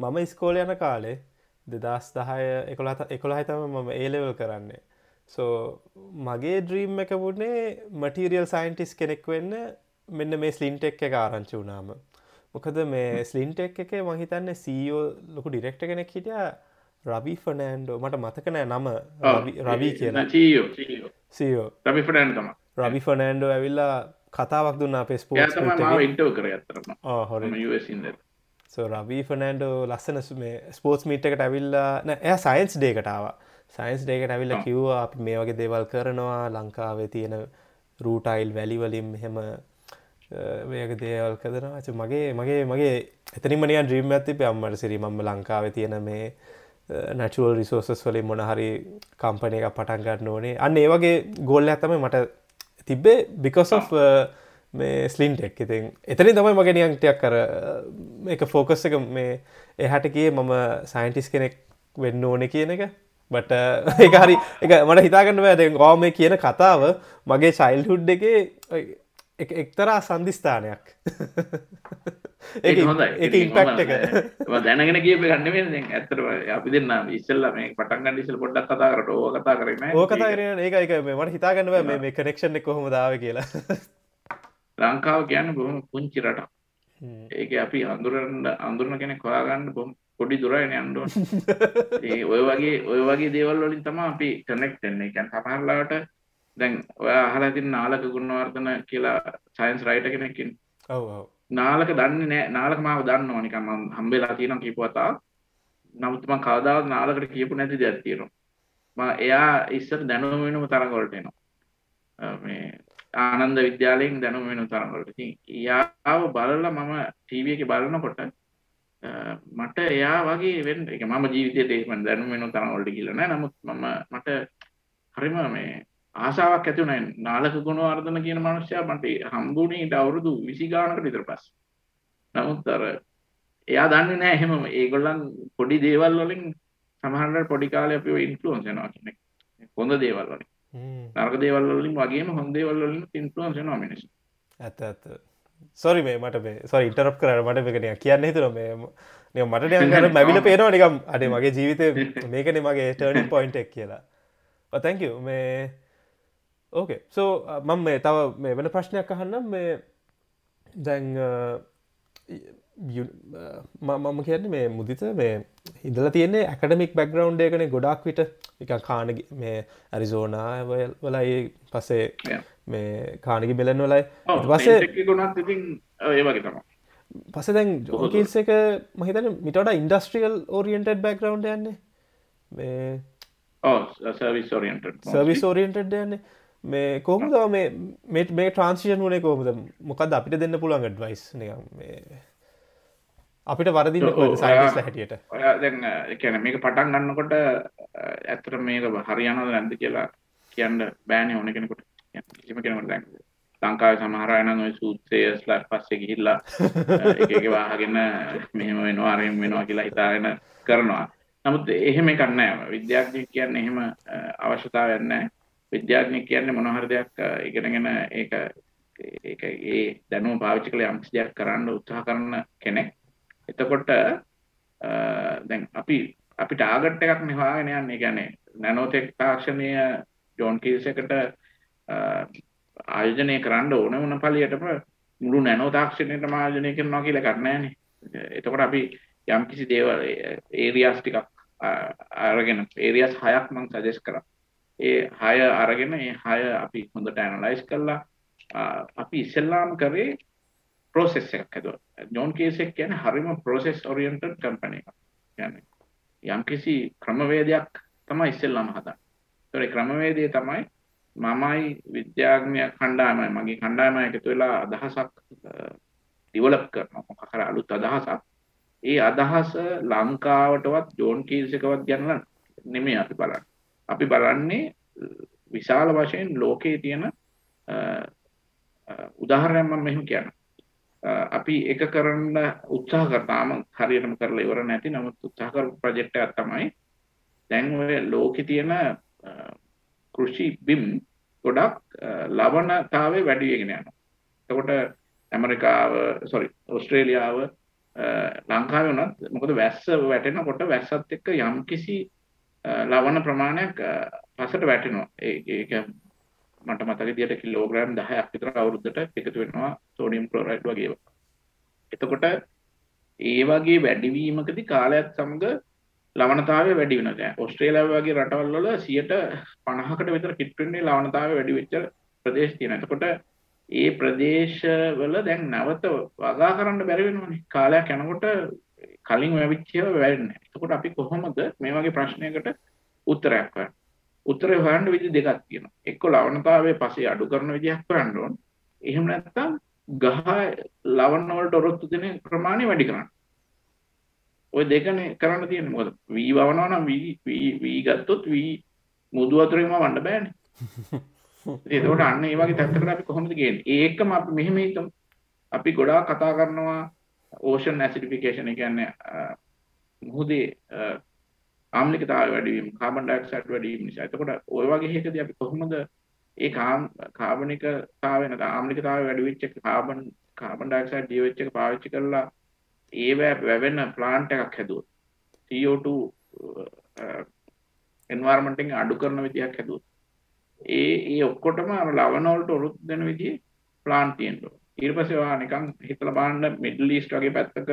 S1: මම ඉස්කෝලේ යන කාලේ 2010 11 11 තමයි මම A level කරන්නේ. සෝ මගේ ඩ්‍රීම් එක වුණේ මටීරියල් සයින්ටිස් කෙනෙක් වෙන්න මෙන්න මේ ස්ලින්ටෙක් එක ආරංචි වුනාම මොකද මේ ස්ලින්ටෙක් එක මහිතන්න සීෝ ලොකු ඩිරෙක්ට කෙනෙක් හිටිය රවී ෆනෑන්ඩෝ මට මතකනෑ නම. රවී කියන සීෝ
S2: රවි
S1: ෆනෑන්ඩෝ ඇවිල්ලා කතාවක් දුන්න අපේ ස්පෝට්
S2: හොර.
S1: සෝ රවී ෆනෑන්ඩෝ ලස්සන මේ ස්පෝට්ස් මීට් එකට ඇවිල්ලා එය සයින්ස් ඩේකටාව සයින්ස් ඩේකට ඇවිල්ල කිව්වා අපි මේ වගේ දේවල් කරනවා ලංකාවේ තියෙන රූටයිල් වැලිවලින් හෙම මේක දේවල් කදනවා ච මගේ මගේ මගේ එතනිමනිය ද්‍රීම් ඇතිප අම්මට සිරි මම ලංකාවේ තියෙන මේ නැචුවල් රිසෝසස් වලින් මොනහරි කම්පනය එක පටන් ගන්න ඕනේ. අන්න ඒ වගේ ගොල්ල ඇතම මට තිබ්බේ බිකොස් මේ ස්ලින්ටෙක් ඉතින් එතනි තමයි මගේ නියන්ටයක් කර එක ෆෝකස් එක මේ එහට කිය මම සයින්ටිස් කෙනෙක් වෙන්න ඕන කියන එක බට එක හරි එක මට හිතාගන්න වැද ගෝම කියන කතාව මගේ චයිල්හුඩ් එක එක්තරා සන්ධිස්ථානයක් [LAUGHS]
S2: ඒක හොඳයි.
S1: එක. [LAUGHS]
S2: දැනගෙන කියප ගන්නවෙන් ඇත්තර අපි දෙන්න ඉස්සල්ල මේ පටන්ගන්න ඉසල් පොඩ්ඩක් කතා කරට ඕ කතා කරන
S1: ඒක එක මට හිතාගන්නව මේ කනෙක්ෂන් එක කොහොම දාව කියලා. [LAUGHS]
S2: ලංකාව කියන්න බොහොම පුංචි රට ඒක අපි අඳුරන්න අඳුරන කෙනෙක් හොයාගන්න බොම් පොඩි දුරයින අන්ඩුව [LAUGHS] ඒ ඔය වගේ ඔය වගේ දේවල් වලින් තම අපි කනෙක්් එන්නේ එකැන් සමහරලාට දැන් ඔය අහලා තින් නාලක ගුණවර්ධන කියලා සයින්ස් රයිට කෙනෙක්කින් නාලක දන්නේ නෑ. නාලක මාව දන්නවා නිකන් මම හම්බෙලා තියෙනවා කියපු වතා නමුත් මම කවදාවත් නාලකට කියපු නැති දෙයක් තියෙනවා. මම එයා ඉස්සර දැනුම වෙනම තරඟ වලට එනවා. මේ ආනන්ද විද්‍යාලයෙන් දැනුම වෙන තරඟ වලට. ඉතින් එයාව බලලා මම ටීවී එකේ බලනකොට මට එයා වගේ වෙන්න. ඒක මම ජීවිතේට එහෙම දැනුම වෙන තරඟ වලට ගිහලා නෑ. නමුත් මම මට හරිම මේ ආසාාවක් ඇතිවන නාලක ගුණවර්ධන කියන මනුෂ්‍යයා මට හම්බුණීට අවුරුදු විසි ගානකට විතර පස් නමුත් අර එයා දන්න නෑ එහෙම ඒගොල්ලන් පොඩි දේවල් වලින් සමහරට පොඩි කාලය අපිව ඉන්ෆ්ලුවන්ස් වෙනවා කෙනෙක් හොඳ දේවල් වලින්. නරක දේවල් වලින් වගේම හොඳ දේවල් වලින් ඉන්ෆ්ලුවන්ස් වෙනවා මිනිස්සු.
S1: ඇත්ත ඇත්ත සොරි මේ මට මේ සොරි ඉන්ටරප් කරන්න මට මේකන කියන්න හිතුර මේ නිය මට ඩයන්ගර මැවිල පේනවා නිකම් අඩේ මගේ ජීවිතය මේකන මගේ ටර්නින් පොයින්ට් එක් කියලා. Oh, තැංක මේ ඕකේ සෝ මම මේ තව මේ වෙන ප්‍රශ්නයක් අහන්නම්. මේ දැන් මම කියන්නේ මේ මුදිත මේ හිදල තියන්නේ ඇකඩමික් බැක්ග්‍රවන්් එකන ගොඩක් විට. එක කානග මේ ඇරිසෝනාවල් වලයි පසේ මේ කානගි මෙලන් වලයි. පසේ
S2: ගොනත් ඉතින් ඒ වගේ තම
S1: පස දැන් ජෝකිල්ස එක මහිතන මිටට ඉන්ඩස්ට්‍රියල් ඕරියන්ටඩ් බැක්ග්‍රවන්් යන්නේ?
S2: මේ සර්විස් ෝරියන්ටඩ්
S1: යන්නේ? මේ කොහොමද මේ මෙට මේ ට්‍රන්සිෂන් වනේ කොහොමද? මොකද අපිට දෙන්න පුළුවන් ඩ්වයිස් අපිට වරදින්න සයිස් හැටියට?
S2: දැන් කියන මේක පටන් ගන්නකොට ඇත්තට මේක හරියනද නැද්ද කියලා කියන්න බෑනේ ඕන කෙනෙකුට කිසිම කෙනෙකුට දැන් ලංකාවේ සමහර අය නම් ওই සූත්‍රයස්ලා පස්සේ ගිහිල්ලා එක වාහගෙන මෙහෙම වෙනවා අරෙම වෙනවා කියලා හිතාගෙන කරනවා. නමුත් එහෙම එකක් නැහැ. විද්‍යාඥයෙක් කියන්නේ එහෙම අවශ්‍යතාවයක් නැහැ. විද්‍යාඥයෙක් කියන්නේ මොන හරි දෙයක් ඉගෙනගෙන ඒක ඒක ඒ දැනුම පාවිච්චි කරලා යම් කිසි දෙයක් කරන්න උත්සාහ කරන කෙනෙක්. එතකොට දැන් අපි අපි ටාගට් එකක් නේ හොයාගෙන යන්නේ. කියන්නේ නැනෝටෙක් තාක්ෂණීය ජෝන් කීල්ස් එකට ආයෝජනය කරන්න ඕන වුණ පළියටම මුළු නැනෝ තාක්ෂණයටම ආයෝජනය කරනවා කියලා එකක් නැහැනේ. එතකොට අපි යම් කිසි දේවල් ඒරියාස් ටිකක් අරගෙන ඒරියාස් හයක් මම සජෙස්ට් කරා. ඒ හය අරගෙන ඒ හය අපි හොඳට ඇනලයිස් කරලා අපි ඉස්සෙල්ලාම කරේ ප්‍රෝසෙස් එකක් හැදුවා. ජෝන් කේස් එක කියන්නේ හරිම ප්‍රෝසෙස් ඔරියන්ටඩ් කම්පැනි එකක්. කියන්නේ යම්කිසි ක්‍රමවේදයක් තමයි ඉස්සෙල්ලාම හදන්නේ. ඒතර ඒ ක්‍රමවේදය තමයි මමයි විද්‍යාඥ කණ්ඩායමයි මගේ කණ්ඩායම එකතු වෙලා අදහසක් ඩිවලොප් කරනවා. මොකක් හරි අලුත් අදහසක්. ඒ අදහස ලංකාවටවත් ජෝන් කීස් එකවත් ගන්නලා නෙමෙයි අපි බලන්නේ. අපි බලන්නේ විශාල වශයෙන් ලෝකයේ තියෙන උදාහරණයක් මම මෙහෙම කියන්න. අපි එක කරන්න උත්සාහ කරාම හරියටම කරලා ඉවර නැති නමුත් උත්සාහ කරපු ප්‍රොජෙක්ට් එකක් තමයි දැන් ඔය ලෝකේ තියෙන කෘෂි බිම් ගොඩක් ලවණතාවය වැඩි වෙගෙන යනවා. එතකොට ඇමරිකාව සොරි ඕස්ට්‍රේලියාව ලංකාවේ වුණත් මොකද වැස්ස වැටෙනකොට වැස්සත් එක්ක යම්කිසි ලවණ ප්‍රමාණයක් පසට වැටෙනවා ඒක මට මතක විදියට කිලෝග්‍රෑම් 10ක් විතර අවුරුද්දට එකතු වෙනවා සෝඩියම් ක්ලෝරයිඩ් වගේ එතකොට ඒ වගේ වැඩිවීමකදී කාලයක් සමග ලවණතාවය වැඩි වෙනවා දැන් ඕස්ට්‍රේලියාව වගේ රටවල් වල 50කට විතර කිට් වෙන්නේ ලවණතාවය වැඩි වෙච්ච ප්‍රදේශ තියෙනවා එතකොට ඒ ප්‍රදේශවල දැන් නැවත වගා කරන්න බැරි වෙනවනේ කාලයක් යනකොට කලින් වැවිච්චව වැවෙන්නේ. එතකොට අපි කොහොමද මේ වගේ ප්‍රශ්නයකට උත්තරයක් හොයන්නේ? උත්තරය හොයන්න විදි දෙකක් තියෙනවා. එක්ක ලවණතාවයේ පස්සේ අඩු කරන විදිහක් හොයන්න ඕන. එහෙම නැත්නම් ගහ ලවණ වලට ඔරොත්තු දෙන ප්‍රමාණය වැඩි කරන්න. ওই දෙකනේ කරන්න තියෙන්නේ. මොකද වී වවනවා නම් වී වී ගත්තොත් වී මුදු වතුරේම වන්න බෑනේ. [LAUGHS] ඒකෝට අන්න ඒ වගේ තත්ත්වයකට අපි කොහොමද ගේන්නේ? ඒකම අපි මෙහෙම හිතමු. අපි ගොඩාක් කතා කරනවා ඕෂන් ඇසිඩිෆිකේෂන් කියන්නේ මුහුදේ ආම්ලිකතාවය වැඩි වීම කාබන් ඩයොක්සයිඩ් වැඩි වීම නිසා. එතකොට ওই වගේ එකදී අපි කොහොමද ඒ කාබනිකතාවය නැත්නම් ආම්ලිකතාවය වැඩි වෙච්ච කාබන් කාබන් ඩයොක්සයිඩ් ඩියෝච් එක පාවිච්චි කරලා ඒවැ වැවෙන ප්ලාන්ට් එකක් හැදුවොත් CO2 එන්වර්මන්ට් එක අඩු කරන විදිහක් හැදුවොත් ඒ ඒ ඔක්කොටම අර ලවණ වලට උරුත් දෙන විදිහේ ප්ලාන්ට් තියෙනවා ඊට පස්සේ වා නිකන් හිතලා බලන්න මිඩල් ඊස්ට් වගේ පැත්තක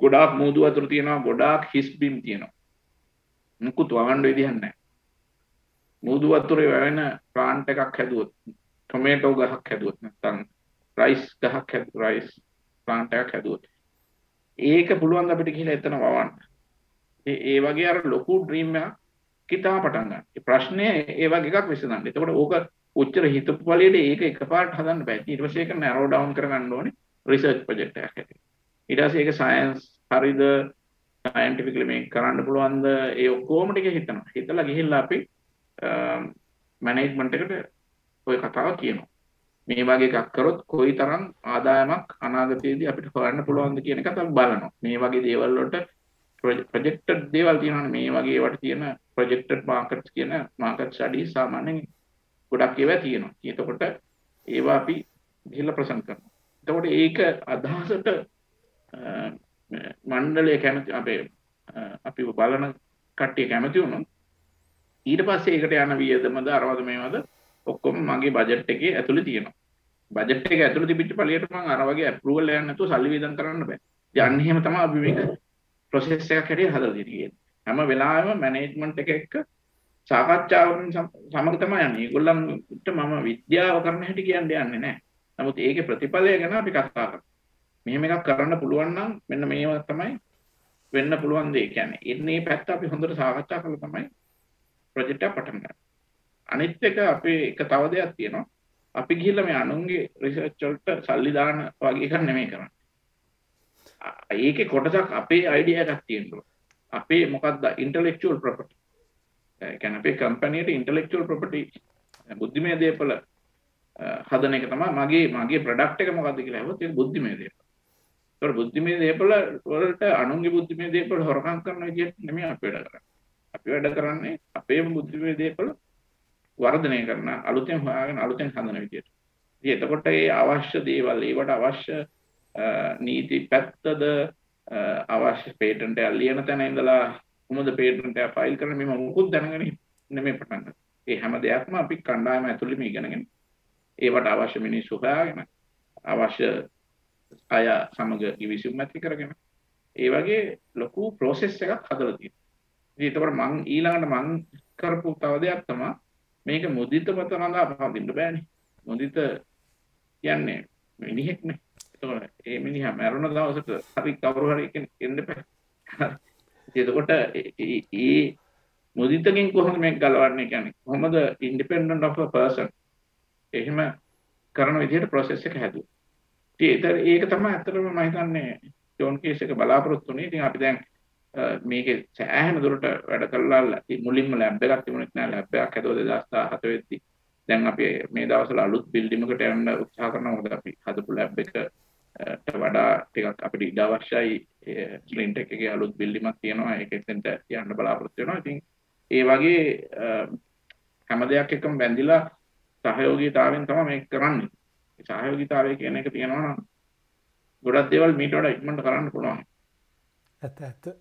S2: ගොඩාක් මූදු වතුර තියෙනවා ගොඩාක් හිස් බිම් තියෙනවා. මුකුත් වවන්න විදිහක් නැහැ. මුදු වතුරේ වැවෙන ප්ලාන්ට් එකක් හැදුවොත් ටොමේටෝ ගහක් හැදුවොත් නැත්නම් රයිස් ගහක් හැදුවොත් රයිස් ප්ලාන්ට් එකක් හැදුවොත් ඒක පුළුවන් අපිට ගිහිල්ලා එතන වවන්න. ඒ ඒ වගේ අර ලොකු ඩ්‍රීම් එකක් කිතා පටන් ගන්න. ඒ ප්‍රශ්නේ ඒ වගේ එකක් විසඳන්න. එතකොට ඕක උච්චර හිතපු පළියට ඒක එකපාරට හදන්න බෑ. ඊට පස්සේ ඒක නැරෝ ඩවුන් කරගන්න ඕනේ රිසර්ච් ප්‍රොජෙක්ට් එකක් හැටියට. ඊට පස්සේ ඒක සයන්ස් හරිද සයින්ටිෆිකලි මේක කරන්න පුළුවන්ද ඒ ඔක්කොම ටික හිතනවා. හිතලා ගිහිල්ලා අපි මැනේජ්මන්ට් එකට ওই කතාව කියනවා. මේ වගේ එකක් කරොත් කොයි තරම් ආදායමක් අනාගතයේදී අපිට හොයන්න පුළුවන්ද කියන එක අපි බලනවා. මේ වගේ දේවල් වලට ප්‍රොජෙක්ටඩ් දේවල් තියෙනවානේ මේ වගේ ඒවට තියෙන ප්‍රොජෙක්ටඩ් මාකට්ස් කියන මාකට් ස්ටඩීස් සාමාන්‍යයෙන් ගොඩක් ඒවා තියෙනවා. එතකොට ඒවා අපි ගිහිල්ලා ප්‍රසන්ට් කරනවා. එතකොට ඒක අදහසට මණ්ඩලය කැමති අපේ අපි බලන කට්ටිය කැමති වුණොත් ඊට පස්සේ ඒකට යන වියදමද අරවද මේවද ඔක්කොම මගේ බජට් එකේ ඇතුළේ තියෙනවා බජට් එක ඇතුළේ තිබිච්ච පළියට මම අර වගේ ඇප්‍රූවල් එකක් නැතුව සල්ලි වියදම් කරන්න බෑ. යන්නේ එහෙම තමයි අපි මේක ප්‍රොසෙස් එකක් හැටියට හදලා තියෙන්නේ. හැම වෙලාවෙම මැනේජ්මන්ට් එක එක්ක සාකච්ඡාවකින් සමග තමයි යන්නේ. ඒගොල්ලන්ට මම විද්‍යාව කරන හැටි කියන්නේ යන්නේ නැහැ. නමුත් ඒකේ ප්‍රතිඵලය ගැන අපි කතා කරනවා. මෙහෙම එකක් කරන්න පුළුවන් නම් මෙන්න මේවා තමයි වෙන්න පුළුවන් දේ කියන්නේ. ඉන්නේ පැත්ත අපි හොඳට සාකච්ඡා කරලා තමයි ප්‍රොජෙක්ට් එක පටන් ගන්න. අනිත් එක අපේ එක තව දෙයක් තියෙනවා. අපි ගිහිල්ලා මේ අනුන්ගේ රිසර්ච් වලට සල්ලි දාන වගේ එකක් නෙමෙයි කරන්නේ. ඒකේ කොටසක් අපේ අයිඩියා එකක් තියෙනවා. අපේ මොකක්ද ඉන්ටෙලෙක්චුවල් ප්‍රොපර්ටි. ඒ කියන්නේ අපේ කම්පැනියට ඉන්ටෙලෙක්චුවල් ප්‍රොපර්ටි බුද්ධිමය දේපල හදන එක තමයි මගේ මගේ ප්‍රොඩක්ට් එක මොකද්ද කියලා අහුවොත් ඒක බුද්ධිමය දේපල. ඒතකොට බුද්ධිමය දේපල වලට අනුන්ගේ බුද්ධිමය දේපල හොරකම් කරන විදිහට නෙමෙයි අපි වැඩ කරන්නේ. අපි වැඩ කරන්නේ අපේම බුද්ධිමය දේපල වර්ධනය කරන අලුතෙන් හොයාගෙන අලුතෙන් හදන විදියට. ඉතින් එතකොට ඒ අවශ්‍ය දේවල් ඒවට අවශ්‍ය නීති පැත්තද අවශ්‍ය පේටන්ට් එක ලියන තැන ඉඳලා කොහොමද පේටන්ට් එක ෆයිල් කරන්න මේ මොකුත් දැනගෙන නෙමෙයි පටන් ගන්න. ඒ හැම දෙයක්ම අපි කණ්ඩායම ඇතුළේම ඉගෙනගෙන ඒවට අවශ්‍ය මිනිස්සු හොයාගෙන අවශ්‍ය අය සමග ඉවිසුම් ඇති කරගෙන ඒ වගේ ලොකු ප්‍රොසෙස් එකක් හදලා තියෙනවා. ඒතකොට මං ඊළඟට මං කරපු තව දෙයක් තමයි මේක මුදිත මත රඳා පවතින්න බෑනේ. මුදිත කියන්නේ මිනිහෙක්නේ. ඒතකොට ඒ මිනිහා මැරුණ දවසට හරි කවුරු හරි කෙනෙක් එන්න බෑ. [LAUGHS] එතකොට ඒ මුදිතකින් කොහොමද මේක ගලවන්නේ කියන්නේ කොහොමද ඉන්ඩිපෙන්ඩන්ට් ඔෆ් අ පර්සන් එහෙම කරන විදිහට ප්‍රොසෙස් එක හැදුවා. ඉතින් ඒක තමයි ඇත්තටම මම හිතන්නේ ජෝන් කේස් එක බලාපොරොත්තු වෙන්නේ. ඉතින් අපි දැන් මේක සෑහෙන දුරට වැඩ කළා මුලින්ම ලැබ් එකක් තිබුණෙත් නෑ. ලැබ් එකක් හදුවා 2017 වෙද්දි දැන් අපි මේ දවස්වල අලුත් බිල්ඩින් එකකට යන්න උත්සාහ කරනවා. මොකද අපි හදපු ලැබ් එකට වඩා ටිකක් අපිට ඉඩ අවශ්‍යයි. ස්ලින්ටෙක් එකේ අලුත් බිල්ඩින් එකක් තියෙනවා. ඒක එතෙන්ට යන්න බලාපොරොත්තු වෙනවා. ඉතින් ඒ වගේ හැම දෙයක් එක්කම බැඳිලා සහයෝගීතාවයෙන් තමයි මේක කරන්නේ. සහයෝගීතාවය කියන එක තියෙනවා නම් ගොඩක් දේවල් මීට වඩා ඉක්මනට කරන්න පුළුවන්.
S1: ඇත ඇත්ත.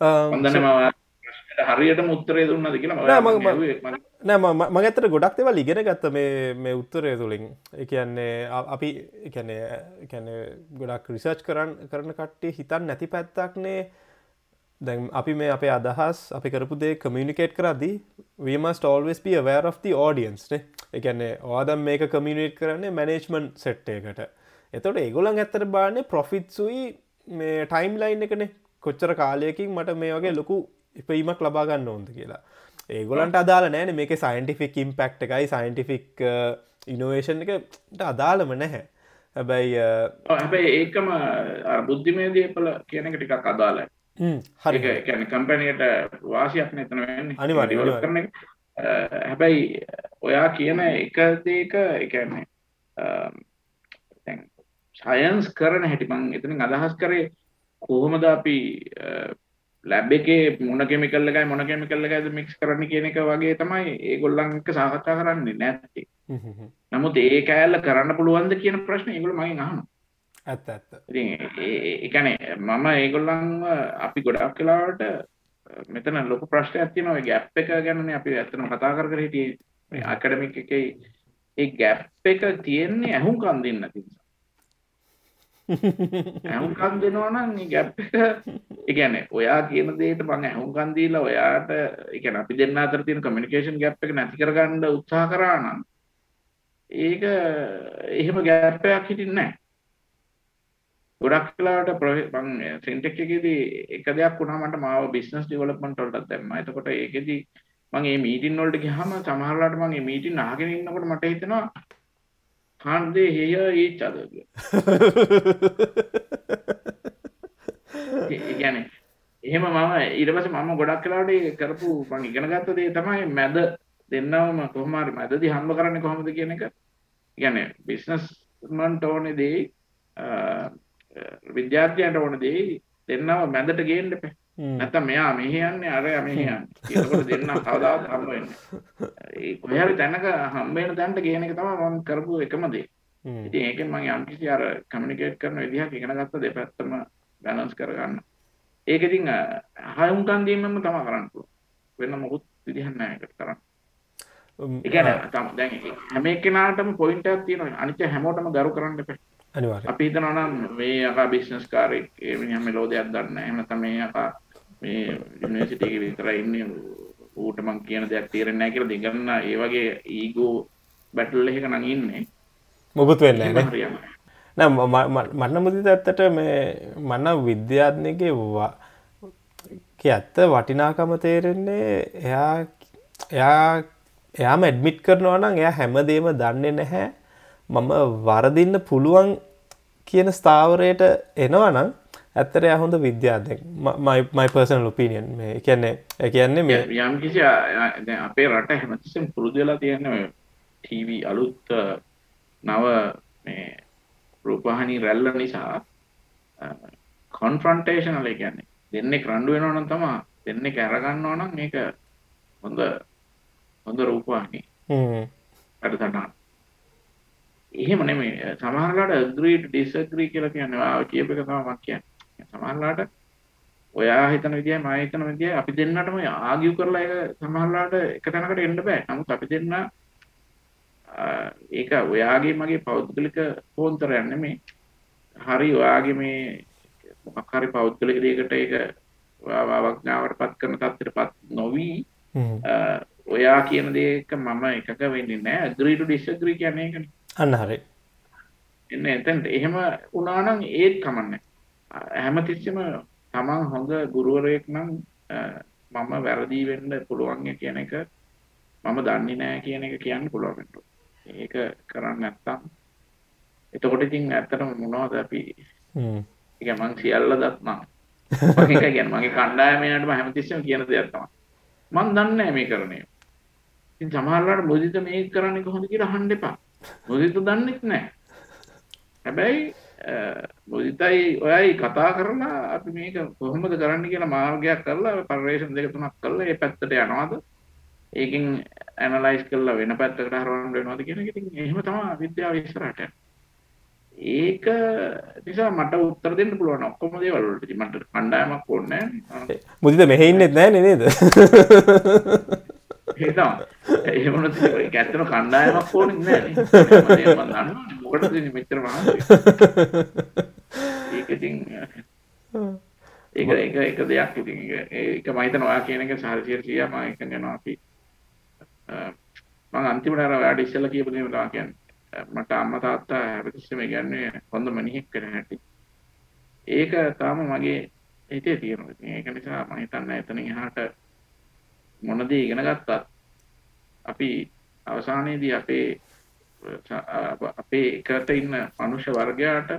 S2: හොඳන හරියට මුත්තරේ දුන්නද කියලා
S1: නෑ මගත්තර ගොඩක් දෙවල් ඉගෙන ගත්ත මේ උත්තරය තුළින් එකන්නේ අපි එකන ගොඩක් රිසර්ච් කරන්න කරන කට්ටේ හිතන් නැති පැත්තක්නේ දැන් අපි මේ අපේ අදහස් අපි කරපු දේ කමියනිකේට් කරදී වීමස් ටෝල්වෙස් පිය වෑර of the audienceනේ එකන්නේ ඕදම් මේක කමියනිට් කරන්නේ මැනේජ්මන්් සෙට්ටයකට එතොට ඒගොලන් ඇත්තර බාන්නේ ප්‍රොෆිත්සුයි මේ ටයිම් ලයින් එකන. කොච්චර කාලයකින් මට මේ වගේ ලොකු ඉපීමක් ලබාගන්න ඕොද කියලා. ඒගොලන්ට අදාල නෑන. මේක සයින්ටිෆික් ඉම්පෙක්් එකයි සයින්ටිෆික් ඉනෝවේෂන් එකට අදාළම නැහැ. හැබැයි
S2: හැබැයි ඒකම බුද්ධිමය දේපල කියන එක ටිකක් අදාලයි හරි. කැන කම්පැනයට වාසියක් නතන
S1: අනිවාඩ
S2: කරන හැබැයි ඔයා කියන එක දේක එකන්නේ සයන්ස් කරන හැටි මං එතනින් අදහස් කරේ කොහොමද අපි ලැබ් එකේ මොන කෙමිකල් එකයි මොන කෙමිකල් එකයිද මික්ස් කරන්න කියන එක වගේ තමයි ඒගොල්ලන් එක්ක සාකච්ඡා කරන්නේ නැත්තේ. නමුත් ඒ කෑල්ල කරන්න පුළුවන්ද කියන ප්‍රශ්නේ ඒගොල්ලෝ මගෙන් අහනවා.
S1: ඇත්ත ඇත්ත.
S2: ඉතින් ඒ කියන්නේ මම ඒගොල්ලන්ව අපි ගොඩක් වෙලාවට මෙතන ලොකු ප්‍රශ්නයක් තියෙනවා ඒ ગેප් එක ගැනනේ අපි ඇත්තටම කතා කර කර හිටියේ මේ ඇකඩමික් එකේ ඒ ගැප් එක තියෙන්නේ ඇහුම්කන් දෙන්න නිසා. ඇහුම්කන් දෙනවා නම් මේ ගැප් එක ඒ කියන්නේ ඔයා කියන දෙයට මම ඇහුම්කන් දීලා ඔයාට ඒ කියන්නේ අපි දෙන්න අතර තියෙන කමියුනිකේෂන් ගැප් එක නැති කරගන්න උත්සාහ කරා නම් ඒක එහෙම ගැප් එකක් හිටින්නේ නැහැ. ගොඩක් වෙලාවට මම ෆින්ටෙක් එකේදී එක දෙයක් වුණා මට මාව බිස්නස් ඩෙවලොප්මන්ට් වලට දැම්මා. එතකොට ඒකෙදී මම මේ මීටින් වලට ගියාම සමහරලාට මම මේ මීටින් අහගෙන ඉන්නකොට මට හිතෙනවා can't they hear each other කියන්නේ එහෙම මම පස්සේ මම ගොඩක් වෙලාවට කරපු මම ඉගෙන ගත්ත දේ තමයි මැද දෙන්නවම කොහොම හරි මැදදී හම්බ කරන්නේ කොහොමද කියන එක. කියන්නේ බිස්නස් මන්ට ඕනේ දේ විද්‍යාර්ථයන්ට ඕන දේ දෙන්නව මැදට ගේන්න එපා. නැත්තම් මෙයා මෙහෙ යන්නේ අරයා මෙහෙ යන්නේ. ඒකකොට දෙන්න කවදාවත් හම්බ වෙන්නේ. ඒ කොහේ හරි තැනක හම්බ වෙන තැනට ගේන එක තමයි මම කරපු එකම දේ. ඉතින් ඒකෙන් මම යම්කිසි අර කමියුනිකේට් කරන විදිහක් ඉගෙන ගත්ත දෙපැත්තම බැලන්ස් කරගන්න. ඒක ඉතින් හයුම්කන් දීමම තමයි කරන්න පුළුවන්. වෙන මොකුත් විදිහක් නැහැ ඒකට කරන්න. ඒ කියන්නේ දැන් හැම එක්කෙනාටම පොයින්ට් එකක් තියෙනවා. අනිත් හැමෝටම ගරු කරන්න එපා.
S1: අනිවාර්යයෙන්.
S2: අපි හිතනවා නම් මේ අකා බිස්නස් කාරෙක් ඒ මිනිහා මෙලෝ දෙයක් දන්නේ නැහැ. එහෙම මේ අකා මේ යුනිවර්සිටි එකේ විතරයි ඉන්නේ. ඌට මං කියන දෙයක් තේරෙන්නේ නැහැ කියලා දෙගන්න ඒ වගේ ඊගෝ බැටල් එකක නම් ඉන්නේ.
S1: මොකුත් වෙන්නේ නැහැ නෑ. මන්න මුදිත ඇත්තට මේ මන්න විද්‍යාත්නයගේ ඇත්ත වටිනාකම තේරෙන්නේ එයා එයා එයාම ඇඩ්මිට් කරනවා නම් එයා හැමදේම දන්නේ නැහැ. මම වරදින්න පුළුවන් කියන ස්ථාවරයට එනවා නම් ඇත්තට හොඳ විද්‍යාත්ක මයි පර්සන ලොපිනියන් මේ කියන්නේ කියන්නේ මේ
S2: යම් කිසි අපේ රට හැමතිසම් පුරුදුවෙලා තියෙන ටීව අලුත් නව මේ රූපහනි රැල්ල නිසා කොන්ෆ්‍රන්ටේෂනල කියන්නේ. දෙන්නේ කරන්ඩු වෙනවනම් තමා දෙන්නේ කැරගන්නවා නම් මේක හොඳ හොඳ රූපවාහිනි. වැඩසටහන් එහෙම නෙමෙයි. සමහරලාට agree to disagree කියලා කියන්නේ. ආව කියප එක තමයි මම කියන්නේ සමහරලාට ඔයා හිතන විදිහයි මම හිතන විදිහයි අපි දෙන්නටම ආගියු කරලා ඒක සමහරලාට එක තැනකට එන්න බෑ. නමුත් අපි දෙන්න ඒක ඔයාගේ මගේ පෞද්ගලික පොන්තරයක් නෙමෙයි. හරි ඔයාගේ මේ මොකක් හරි පෞද්ගලික දෙයකට ඒක අවඥාවට පත් කරන තත්ත්වයටපත් නොවි ඔයා කියන දේක මම එකක වෙන්නේ නැහැ. agree to disagree කියන්නේ ඒකනේ.
S1: අන්න හරි.
S2: එන්න එතෙන්ට එහෙම වුණා නම් ඒත් කමන්නේ. හැමතිස්සෙම තමන් හොඳ ගුරුවරයෙක් නම් මම වැරදි වෙන්න පුළුවන් කියන එක මම දන්නේ නැහැ කියන එක කියන්න පුළුවන් ඒක කරන්න නැත්තම් එතකොට ඉතින් ඇත්තටම මොනවද අපි? ඒක මං සියල්ල දත්නම්. ඒක කියන්නේ මගේ කණ්ඩායමේනටම හැමතිස්සෙම කියන දෙයක් තමයි. මං දන්නේ නැහැ මේ කරන්නේ ඉතින් සමහරවල්ලාට මොදිත මේක කරන්නේ කොහොමද කියලා අහන්න එපා. මොදිත දන්නෙත් නැහැ හැබැයි මුදිතයි ඔයයි කතා කරලා අපි මේක කොහොමද කරන්න කියලා මාර්ගයක් කරලා පර්යේෂණ දෙක තුනක් කරලා ඒ පැත්තට යනවාද? ඒකෙන් ඇනලයිස් කරලා වෙන පැත්තකට හරවන්න වෙනවද කියන එක ඉතින් එහෙම තමයි විද්‍යාව ඉස්සරහට ඒක නිසා මට උත්තර දෙන්න පුළුවන් ඔක්කොම දේවල් වලට. ඉතින් මට කණ්ඩායමක් ඕනේ නැහැ
S1: මුදිත මෙහෙ ඉන්නෙත් නැහැ නේද?
S2: ඒතම එහෙම නැත්නම් ඒක ඇත්තම කණ්ඩායමක් නැහැ නේ මොකටද ඉතින් මෙච්චර මහන්සි ඒක ඒක එක දෙයක් ඉතින් ඒක. මම හිතනවා ඔයා කියන එක සාරිසියට සියා මම එක යනවා අපි මම අන්තිමට අර ඔයාට ඉස්සෙල්ලා කියපු දේ තමයි කියන්නේ. මට අම්මා තාත්තා හැමතිස්සෙම කියන්නේ හොඳ මනිහෙක් වෙන හැටි. ඒක තාම මගේ හිතේ තියෙනවා. ඒක නිසා මම හිතන්නේ එතනින් එහාට මොන දේ ඉගෙන ගත්තත් අපි අවසානයේදී අපේ අපේ එකට ඉන්න මනුෂ්‍ය වර්ගයාට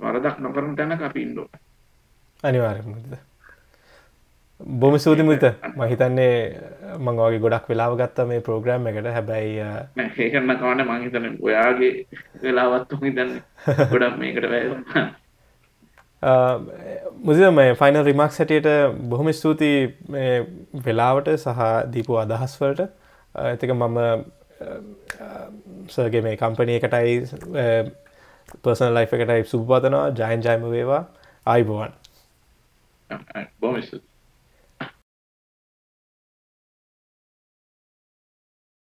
S2: වරදක් නොකරන තැනක අපි ඉන්න ඕනේ.
S1: අනිවාර්යෙන්ම මුදිත. බොහොම ස්තුති මුදිත. මම හිතන්නේ මම වගේ ගොඩක් වෙලාව ගත්තා මේ ප්‍රෝග්‍රෑම් එකට. හැබැයි
S2: නෑ ඒක නම් කවන්නේ මම හිතන්නේ ඔයාගේ වෙලාවත් උන් හිතන්නේ ගොඩක් මේකට වැය
S1: මුසිද මේ ෆයිනල් රිමක් හැටියට බොහොම ස්තුතියි වෙලාවට සහ දීපු අදහස්වලට ඇතික මම සගේ මේ කම්පනය එකටයි පර්සන ලයි් එකටයි සුපතනවා ජයන් ජයම වේවා. අයිබෝවන්
S2: බොම ස්තුති